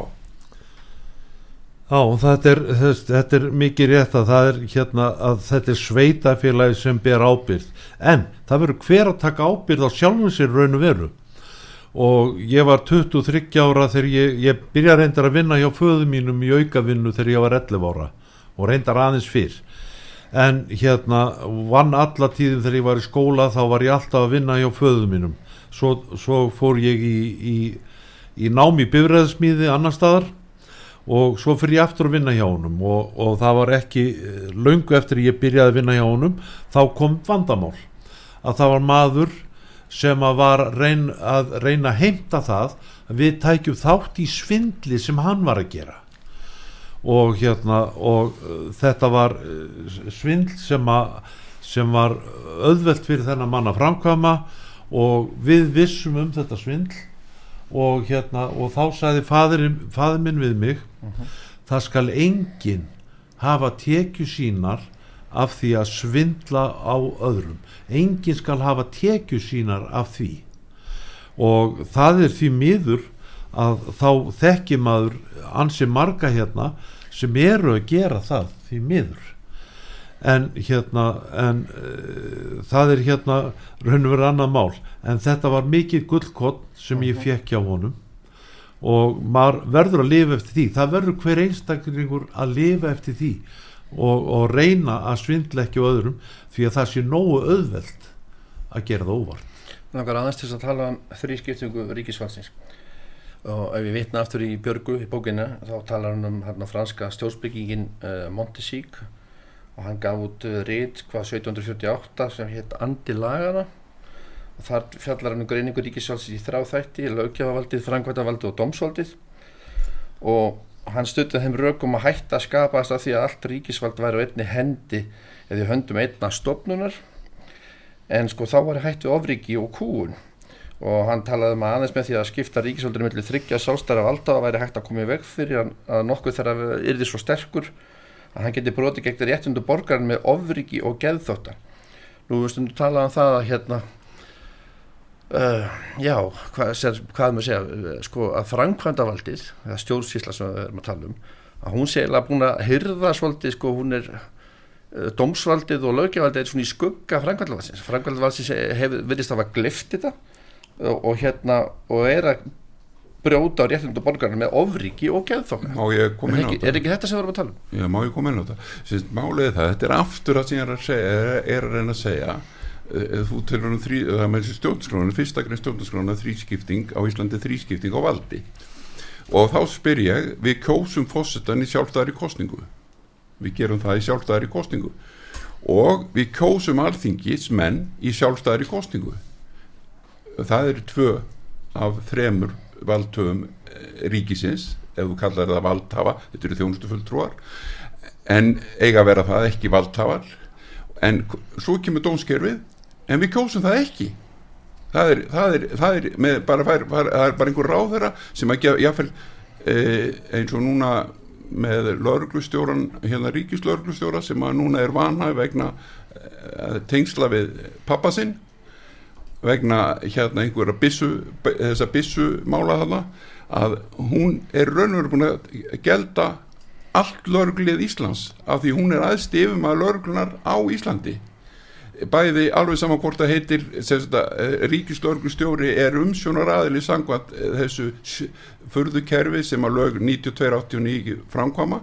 Já, þetta er, þetta er mikið rétt að það er hérna að þetta er sveitafélagi sem ber ábyrð en það verður hver að taka ábyrð á sjálfum sér raun og veru og ég var 23 ára þegar ég, ég byrja reyndar að vinna hjá föðu mínum í aukavinnu þegar ég var 11 ára. Og reyndar aðeins fyrr. En hérna vann alla tíðin þegar ég var í skóla þá var ég alltaf að vinna hjá föðu mínum. Svo, svo fór ég í, í, í námi bifræðsmíði annar staðar. Og svo fyrir ég aftur að vinna hjá honum. Og, og það var ekki eh, laungu eftir ég byrjaði að vinna hjá honum þá kom vandamál. Að það var maður sem að var reyn, að reyna að heimta það að við tækjum þátt í svindli sem hann var að gera og hérna og uh, þetta var uh, svindl sem að sem var auðvelt fyrir þennan mann að framkvama og við vissum um þetta svindl og hérna og þá sagði fadur minn við mig uh mhm. -huh. það skal enginn hafa tekju sínar af því að svindla á öðrum. Enginn skal hafa tekju sínar af því. Og það er því miður að þá þekki maður ansi marga hérna sem eru að gera það því miður. En hérna en uh, það er hérna raun og verið annað mál. En þetta var mikið gullkott sem ég fekk hjá honum. Og maður verður að lifa eftir því. Það verður hver einstaklingur að lifa eftir því og, og reyna að svindla ekki á öðrum því að það sé nógu auðveld að gera það óvart. Langar aðeins til að tala um þrískiptingu ríkisfalsins og ef við vitna aftur í Björgu í bókina þá talar hann um hérna, franska stjórnsbyggingin uh, Montesík og hann gaf út uh, rít hvað 1748 sem hétt Andi lagana og þar fjallar hann um greiningu ríkisfalsins í þrá þætti lögjafavaldið, frangvætavaldið og domsvaldið og hann stuttið þeim rökum að hætta að skapast af því að allt ríkisvald væri á einni hendi eða höndum einna stopnunar en sko þá var hættu ofriki og kúun og hann talaði um aðeins með því að skipta ríkisvaldurinn millir þryggja sálstæra valda og væri hægt að koma í veg fyrir að nokkuð þar að yrði svo sterkur að hann geti broti gegn réttundu borgarinn með ofriki og geðþóttan nú veistum við talaði um það að hérna Uh, já, hvað, sér, hvað maður segja uh, sko að frangkvæmdavaldið eða stjórnsísla sem við erum að tala um að hún sé eða búin að hyrða svolítið sko hún er uh, dómsvaldið og lögjavaldið er svona í skugga frangkvæmdavaldsins hefur verið að glifta þetta og, og hérna og er að brjóta á réttundu borgarna með ofriki og geðþokka er, er ekki þetta sem við erum að tala um? Já, má ég koma inn á þetta? Málið það, þetta er aftur að sem ég er að, segja, er að reyna að segja Eh, þú telur um þrý, það með þessi stjórnskrána fyrsta grein stjórnskrána þrískipting á Íslandi þrískipting á valdi. Og þá spyr ég, við kjósum fósettan í sjálfstæðari kostningu við gerum það í sjálfstæðari kostningu og við kjósum alþingis menn í sjálfstæðari kostningu það eru tvö af þremur valdtöfum eh, ríkisins ef þú kallar það valdhafa, þetta eru þjónustu fulltrúar en eiga að vera það ekki valdhafar. En svo kemur dónskerfið en við kjósum það ekki. Það er, það er, það er, bara, fær, fær, er bara einhver ráðherra sem að gefa jáfnvel eh, eins og núna með lauruglustjóran hérna ríkislauruglustjóra sem að núna er vanhæg vegna eh, tengsla við pappa sinn vegna hérna einhverja bissu, þessa bissu mála þarna að hún er raunveru búin að gelda allt lauruglið Íslands af því hún er aðst yfir maður lauruglunar á Íslandi bæði alveg saman hvort það heitir ríkislauruglustjóri er umsjónar aðili sangvat eh, þessu förðukerfi sem að lög 9289 framkvama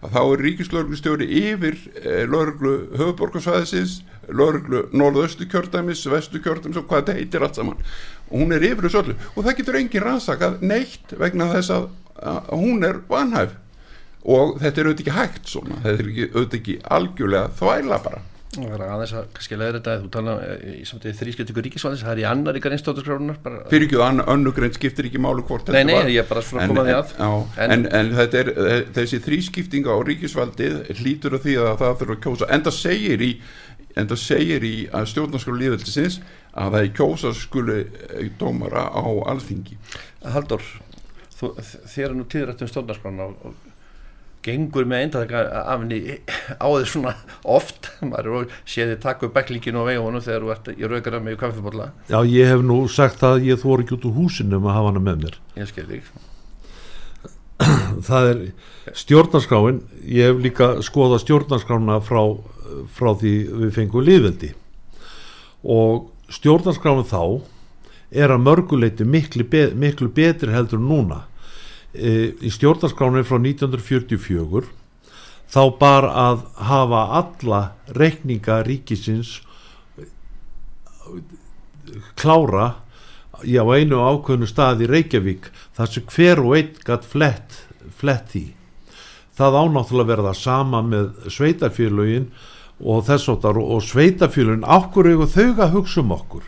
að þá er ríkislauruglustjóri yfir eh, lauruglu höfuborgarsvæðisins lauruglu norðaustu kjördæmis vestu kjördæmis og hvað þetta heitir allt saman. Og hún er yfir þessu öllu. Og það getur engin rannsakað neitt vegna þess að, hún er vanhæf. Og þetta er auðvitað ekki hægt svona. Þetta er auðvitað ekki algjörlega þvæla bara Það er aðeins að kannski leiður þetta þú tala í samtíði þrískiptingu ríkisvæðis það er í annar ykkar einstótturskrárunar fyrir ekki og önnugrein skiptir ekki málu hvort Nei, nei, ég er bara svona komaði að. á, en, en, en þetta er þessi þrískiptinga á ríkisvaldið hlýtur af því að það þurfa að kjósa. En það segir í, en segir í að stjórnarskráru líðveldisins að það er kjósa skuli dómara á alþingi. Haldur, þú, þér er nú tíðrætt um stjórnarskrána og gengur með eindag af henni á því svona oft maður séði takku bæklíkinu á vegunum þegar þú ert í raugara með kaffibólla. Já, ég hef nú sagt að ég þóri ekki út úr húsinu um að hafa hana með mér. Ég skil þig. Það er stjórnarskráin. Ég hef líka skoðað stjórnarskrána frá, frá því við fengum líðveldi og stjórnarskráin þá er að mörguleiti miklu, be, miklu betri heldur núna í stjórnarskráni frá 1944 þá bar að hafa alla reikninga ríkisins klára já, einu ákveðnu stað í Reykjavík þar sem hver og einn gætt flett, flett því. Það ánáttúrulega verða sama með sveitarfélögin og þess áttar og sveitarfélögin ákkur eru þau að hugsa um okkur?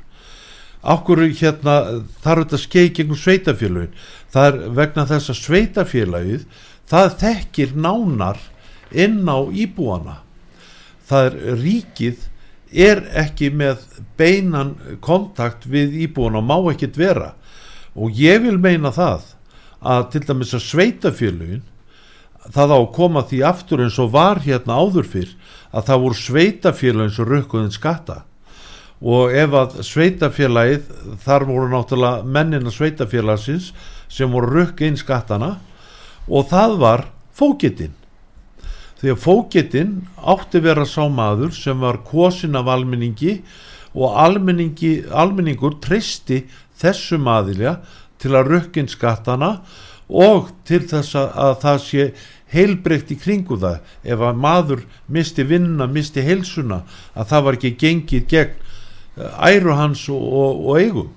Ákkur hérna þarf þetta skeið gegnum sveitarfélögin það er vegna þess að sveitafélagið það þekkir nánar inn á íbúana. Það er ríkið er ekki með beinan kontakt við íbúana og má ekkit vera. Og ég vil meina það að til dæmis að sveitafélagin það á að koma því aftur eins og var hérna áður fyrr að það voru sveitafélagin sem rökkuðin skatta. Og ef að sveitafélagið þar voru náttúrulega mennina sveitafélagsins sem voru rukk inn skattana og það var fókitinn því að fókitinn átti vera sá maður sem var kosin af almenningi og almenningur treysti þessu maðilja til að rukkin skattana og til þess að það sé heilbreykt í kringu það. Ef að maður misti vinnuna, misti heilsuna að það var ekki gengið gegn eh, æru hans og, og, og eigum.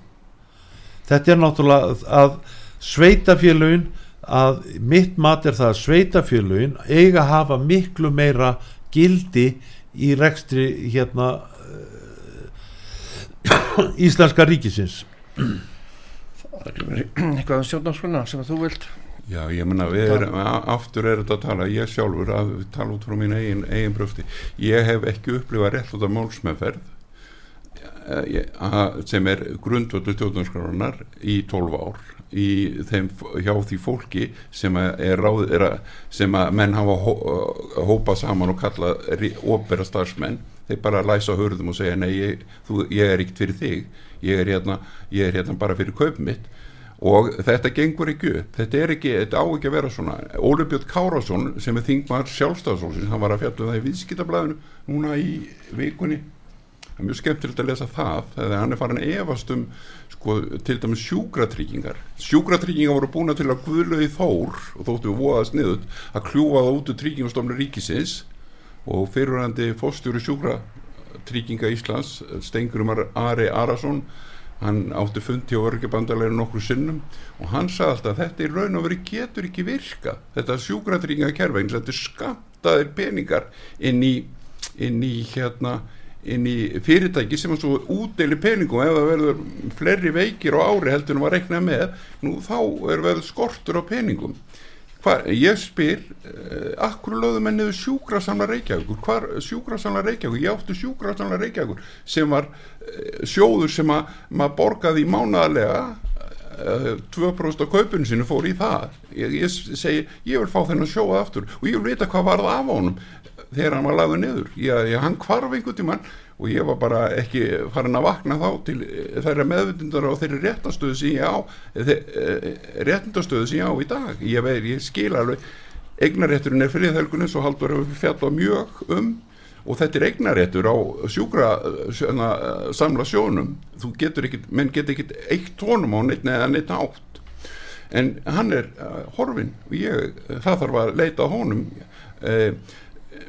Þetta er náttúrulega að sveitafélagin að mitt mat er það að sveitafélagin eiga að hafa miklu meira gildi í rekstri hérna uh, Íslenska ríkisins. Það er eitthvað um stjórnarskona sem þú vilt? Já, ég menna, við erum, aftur er þetta að tala, ég sjálfur að tala út frá mín eigin, eigin bröfti, ég hef ekki upplifað rétt út af málsmeðferð sem er grundvöldu stjórnarskránar í 12 ár í þeim, hjá því fólki sem er ráð er að, sem að menn hafa hó, hópa saman og kalla óbera starfsmenn. Þeir bara læsa hörðum og segja nei, ég, þú, ég er ekkert fyrir þig. Ég er, hérna, ég er hérna bara fyrir kaup mitt. Og þetta gengur ekki upp. Þetta er ekki, þetta á ekki að vera svona. Óli Björn Kárásson sem er þingmar sjálfstafsólsins, hann var að fjalla um það í viðskiptablaðinu núna í vikunni það er mjög skemmtilegt að lesa það þegar hann er farin efast um sko, til dæmis sjúkratryggingar. Sjúkratryggingar voru búin til að guðlaði þór og þóttu við voðast niður að kljúa það út úr tryggingastofnir ríkisins. Og fyrirhandi fórstjóri sjúkratrygginga Íslands Stengurumar Ari Arason hann átti fundi á örgjabandaleginu nokkru sinnum. Og hann sagði alltaf að þetta í raun og veri getur ekki virka þetta sjúkratrygginga kerfegin þetta er skamtaðir peningar inn í, inn í hérna inn í fyrirtæki sem er svo útdeili peningum. Ef það verður fleiri veikir á ári heldur en var reiknað með nú þá er verður skortur á peningum. Hvar, ég spyr uh, akkur lögðu menn niður sjúkrasamla Reykjavíkur? Hvar sjúkrasamla Reykjavíkur? Ég átti sjúkrasamla Reykjavíkur sem var uh, sjóður sem að maður borgaði í mánaðarlega 2% af kaupinu sinu fór í það. Ég, ég segi, ég vil fá þennan sjóða aftur. Og ég vil vita hvað varð af honum þegar hann var lagður niður. Ég, ég, hann kvarf einhvern tímann og ég var bara ekki farin að vakna þá til þeirra meðvindundar á þeirri réttastöðu sem ég á réttastöðu sem ég á í dag. Ég, veir, ég skil alveg. Eignarétturinn er friðhelgunni svo haldur við fjalla mjög um og þetta er eignaréttur á sjúkra sjöna, samla sjónum. Þú getur ekki, menn getur ekki eitt tónum á neitt neða neitt átt en hann er uh, horfin og ég, það þarf að leita honum. Uh,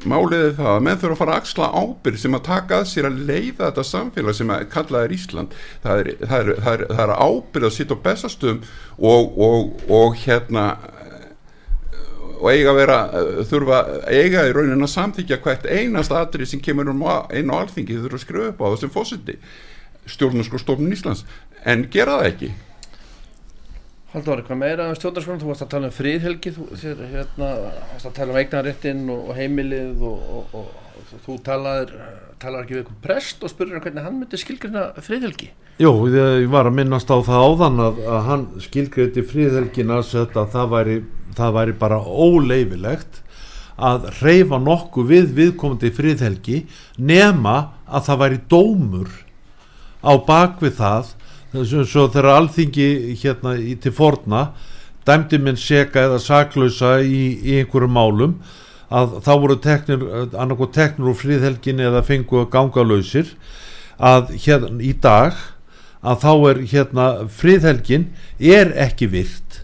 máliði það að menn þurfa að fara að axla ábyrg sem að taka að sér að leiða þetta samfélag sem að kallaði er Ísland. Það er, það er, það er, það er ábyrg að sitta á bestastum og, og, og hérna og eiga að vera þurfa eiga í raunin að samþykja hvert einast atrið sem kemur um einu á alþingi. Þurfa að skrifa upp á þessum fósiti stjórnarskóstofnun Íslands. En gera það ekki. Haldur, hvað meira um stjórnarskólan, þú varst að tala um fríðhelgi, þú hérna, varst að tala um eignarréttin og, og heimilið og, og, og þú talaðir, talaðir ekki við einhvern prest og spurður hvernig hann myndi skilgrina fríðhelgi. Jú, ég var að minnast á það áðan að, að hann skilgriti fríðhelgina að það væri, það væri bara óleifilegt að reyfa nokkuð við viðkomandi fríðhelgi nema að það væri dómur á bakvið það. Svo þegar alþingi hérna í, til forna dæmdi minn seka eða saklausa í, í einhverju málum að þá voru teknir annarko teknir úr fríðhelgin eða fengu gangalausir að hérna í dag að þá er hérna fríðhelgin er ekki virt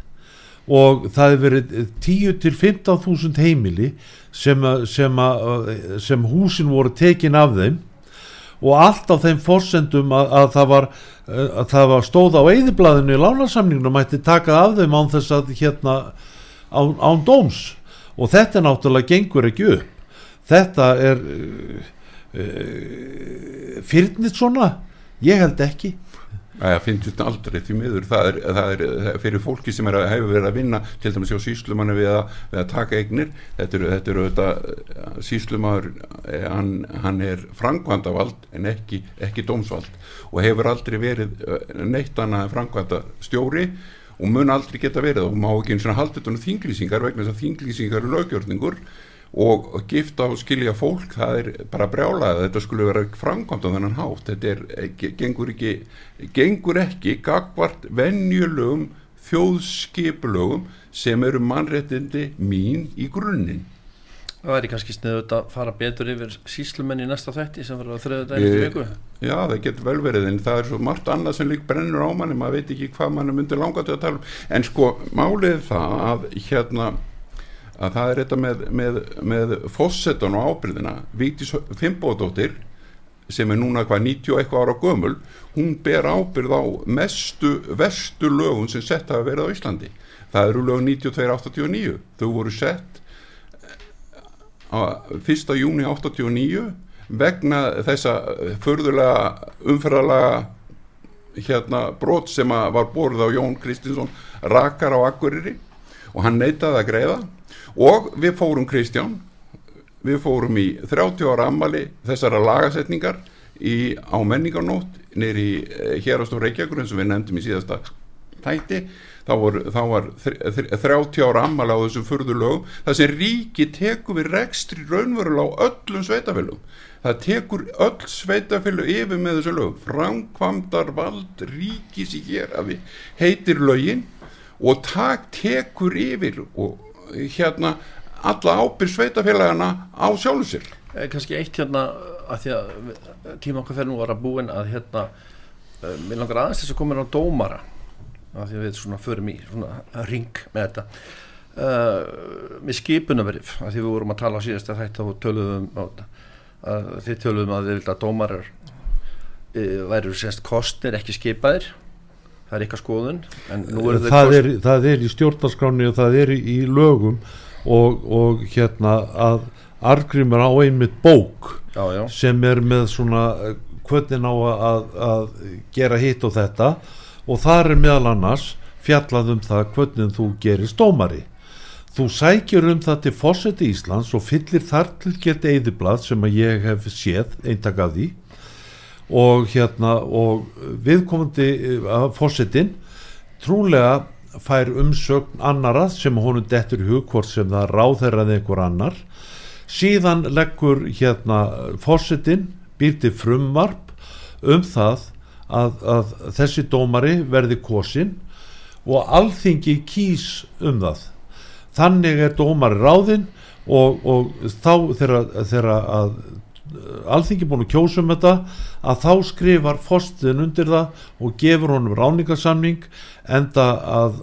og það hefur verið 10 til 15.000 heimili sem, sem, sem húsin voru tekin af þeim. Og allt á þeim forsendum að, að það var að það var stóð á eðiblaðinu í lánarsamningunum mætti taka af þeim án þess að hérna án, án dóms. Og þetta náttúrulega gengur ekki upp. Þetta er uh, uh, fyrnit svona? Ég held ekki Það finnst aldrei því miður það er, það er, það er fyrir fólki sem er að hefur verið að vinna til dæmis á síslumannu við, við að taka eignir. Þetta eru þetta, eru þetta síslumar hann, hann er frangvandavald en ekki, ekki dómsvald og hefur aldrei verið neitt annað frangvanda stjóri og mun aldrei geta verið og má ekki eins og halda þetta um þinglýsingar vegna þess að þinglýsingar eru lögjörningur og gifta og skilja fólk það er bara brjálað þetta skulle vera framkvæmt á þennan hátt. Þetta er, gengur ekki gengur ekki gagvart venjulögum þjóðskipulögum sem eru mannréttindi mín í grunninn. Það væri kannski sniðut að fara betur yfir síslumenn í næsta þætti sem verður á þrjöðu dæmi til viku. Já, það getur vel verið en það er svo margt annað sem lík brennur á manni. Maður veit ekki hvað mann myndir langa til að tala um. En sko málið það að hérna að það er þetta með, með, með fossetan og ábyrðina Víktis Fimboðdóttir sem er núna hvað 90 eitthvað ára gömul hún ber ábyrð á mestu vestu lögun sem sett hafa verið á Íslandi. Það eru lögun 92-89 þau voru sett á 1. júni 89 vegna þessa förðulega umferðalega hérna brot sem var borð á Jón Kristinsson rakar á Akureyri. Og hann neytaði að greiða og við fórum Kristján við fórum í 30 ára ammali þessara lagasetningar í, á menningarnót nýri hérastór Reykjavíkur eins og við nefndum í síðasta tætti þá var, þá var 30 ára ammali á þessum fyrðulögum það sem ríki tekur við rekstri raunverulega á öllum sveitafélum það tekur öll sveitafélag yfir með þessu lög framkvamdar vald ríkis í hér heitir lögin og tak tekur yfir og hérna alla ábyrg sveitafélagana á sjálfum sér. Eh, kannski eitt hérna að því að tíma okkar fyrir nú var að búin að hérna uh, mér langar aðeins þess að koma inn á dómara að því að við svona förum í svona ring með þetta. Uh, með skipunarverif að því við vorum að tala á síðast að þetta og töluðum á þetta. Að þið töluðum að við vilja að dómarar uh, væru semst kostnir ekki skipaðir það er eitthvað skoðun það er, það er í stjórnarskráni og það er í lögum og, og hérna að argrimur á einmitt bók já, já. sem er með svona hvernig á að, að gera hitt og þetta. Og það er meðal annars fjallað um það hvernig þú gerir stómari þú sækjur um það til fósetti Íslands og fyllir þar til gett eðiblað sem að ég hef séð eintak af því og hérna og viðkomandi uh, fósettin trúlega fær umsögn annara sem honum dettur í hug hvort sem það ráðherraði einhver annar. Síðan leggur hérna fósettin býrti frumvarp um það að, að þessi dómari verði kosin og alþingi kýs um það. Þannig er dómari ráðinn og, og þá þegar að alþingi búin að kjósa um þetta að þá skrifar fórstiðin undir það og gefur honum ráningarsamning enda að,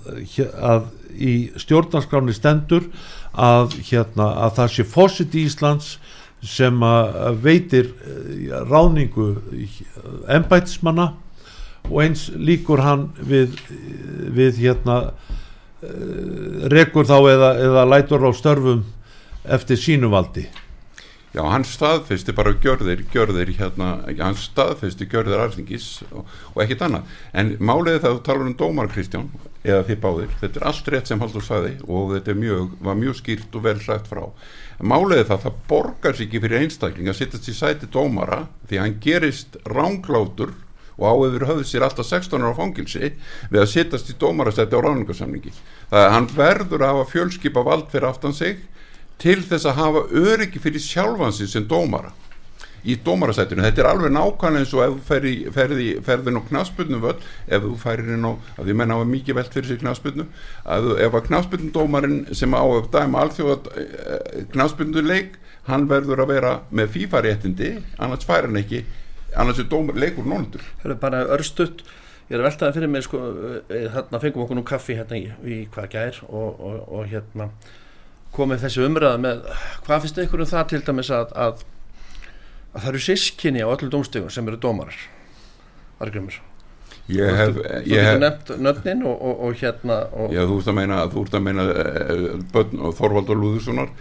að í stjórnarskráni stendur að, hérna, að það sé fórsit í Íslands sem veitir eh, ráningu embætismanna og eins líkur hann við, við hérna eh, rekur þá eða, eða lætur á störfum eftir sínuvaldi Já, hann staðfesti bara gjörðir, gjörðir hérna, hann staðfesti gjörðir alþingis og, og ekkit annað. En máliði það að tala um dómar Kristján, eða þið báðir, þetta er allt rétt sem Haldur saði og þetta mjög, var mjög skýrt og vel sagt frá. Máliði það að það borgar sér ekki fyrir einstakling að sittast í sæti dómara því að hann gerist ránglátur og áður höfðu sér alltaf 16 ára fangilsi við að sittast í dómarastætti á ráningarsamningi. Það er hann verður að hafa fjölskypa vald fyrir aftan sig til þess að hafa öryggi fyrir sjálfansi sem dómara í dómarasættinu, þetta er alveg nákvæmlega eins og ef þú ferði, ferði, ferðin á knaspunum völd, ef þú færir inn á að því menna hafa mikið velt fyrir sig knaspunu að ef að knaspunum dómarin sem á að dæma alþjóða eh, knaspunu leik, hann verður að vera með fífaréttindi, annars fær hann ekki annars er dómar leikur nónundur er bara örstutt ég er að veltaði fyrir mig sko, hérna fengum okkur nú kaffi hérna í, í hvað gær og, og, og hérna komið þessi umræða með hvað finnst ykkur um það til dæmis að, að, að það eru sískinni á öllu dómstegum sem eru dómarar? Argrymur Ég hef, Þú ég getur nefnt nöfnin og, og, og hérna og, Já, þú ert að meina, þú ert að meina uh, börn og Þorvaldur Lúðurssonar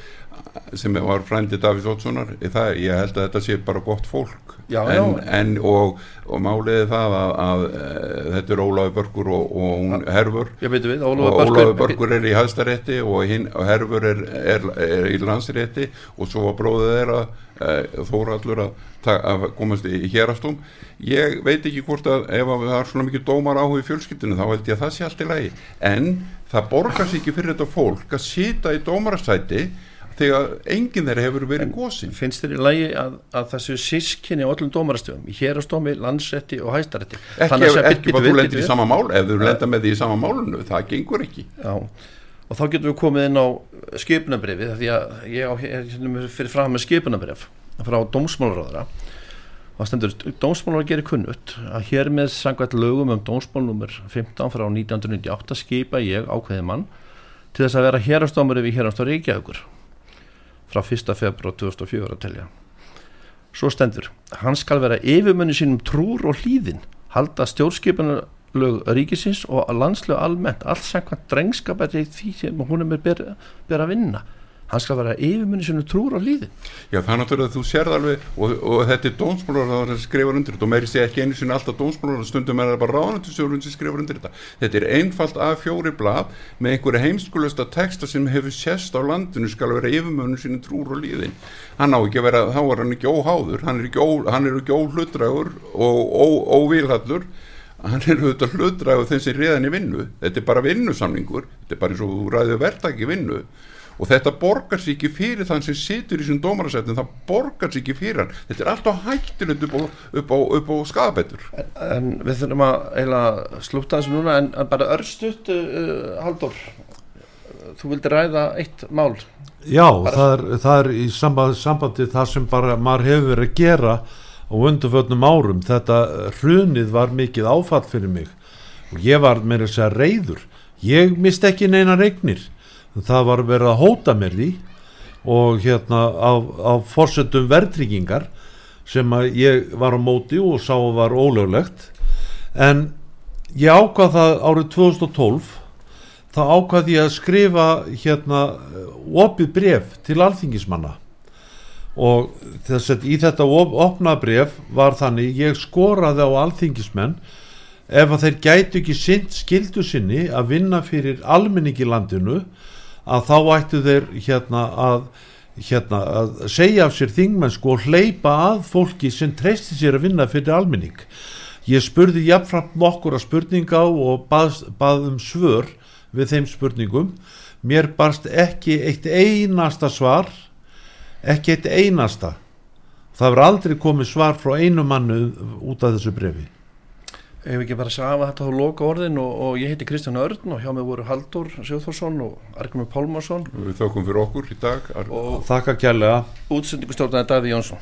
sem var frændi Davís Ótssonar það, ég held að þetta sé bara gott fólk. Já, en, já. en og, og máliði það að, að, að þetta er Ólafi Börgur og, og hún Herfur veitum við, og Börkur Börgur er í hæstarétti og, og Herfur er, er, er í landsrétti. Og svo var bróðið þeirra uh, Þórallur að, að komast í hérastóm ég veit ekki hvort að ef að það er svona mikið dómar áhuga í fjölskyldinu þá held ég að það sé allt í lagi. En það borgar sér ekki fyrir þetta fólk að sita í dómarastæti þegar enginn þeirra hefur verið gósin finnst þér í lagi að, að þessu sískinni á öllum dómarastöfum hérastómi, landsrétti og hæstarétti? Ekki, ef, þú lendir í sama mál ef þú lenda með því í sama málunu, það gengur ekki. Já, og þá getum við komið inn á skipunabrifi því að ég hér hérna fyrir fram með skipunabrif frá dómsmálaráðara og það stendur dómsmálaráðara gerir kunnutt að hér með sangvært lögum um dómsmálnumur 15 frá 1998 skipa ég ákveði mann til þess að vera hérastómari við hérastóri Reykjavíkur frá 1. februar 2004 að telja svo stendur hann skal vera yfirmunni sínum trúr og hlýðin halda stjórnskipunarlög ríkisins og landslög almennt allt samkvæmt drengskapæti því sem hún er með ber, ber að vinna. Hann skal vera yfirmunni sínum trúr og hlýðin Já, það er náttúrulega að þú sérð alveg og, og þetta er dómsmálar að það skrifar undir þetta og meiri sé ekki einu sinni alltaf dómsmálar stundum er það bara ráðnættisjórun sem skrifar undir þetta. Þetta er einfalt að fjóri blad með einhverja heimskulasta texta sem hefur sérst á landinu skal vera yfirmönu sínu trúr og líðin. Hann á ekki að vera, þá er hann ekki óháður hann er ekki, ó, hann er ekki óhlutrægur og ó, óvílhallur hann er auðvitað hlutrægur þeim sem réðan í vinnu. Þetta er bara vinnusamningur. Þetta er bara eins og þú ræðið verðtaki vinnu. Og þetta borgar sér ekki fyrir þann sem situr í þessum dómarasættin það borgar sér ekki fyrir hann. Þetta er alltaf hættilegt upp á, upp á, upp á skafabætur en, en við þurfum að slúta þessu núna en, en bara örstutt uh, Haldur þú vildi ræða eitt mál. Já, það er, það er í sambandi, sambandi það sem bara maður hefur verið að gera á undanfötnum árum þetta hrunið var mikið áfall fyrir mig. Og ég var með þess að reyður ég mist ekki neina regnir það var verið að hóta mér því. Og hérna á, á forsetum verðtryggingar sem að ég var á móti og sá var ólöglegt. En ég ákvað það árið 2012 þá ákvað ég að skrifa hérna opið bref til alþingismanna og þess að í þetta op opna bref var þannig ég skoraði á alþingismenn ef að þeir gætu ekki sint skildu sinni að vinna fyrir almenningi landinu að þá ættu þeir hérna að, hérna að segja af sér þingmennsku og hleypa að fólki sem treysti sér að vinna fyrir almenning. Ég spurði jafnframt nokkura spurninga og bað, bað um svör við þeim spurningum. Mér barst ekki eitt einasta svar ekki eitt einasta. Það verður aldrei komið svar frá einu mannu út af þessu brefi Ef við ekki bara að hafa þetta á loka orðin og, og ég heiti Kristján Örn og hjá mig voru Haldur Sjóþórsson og Argrimur Pálmarsson. Við þökkum fyrir okkur í dag og þakka kjærlega útsendingustjórnaði Daví Jónsson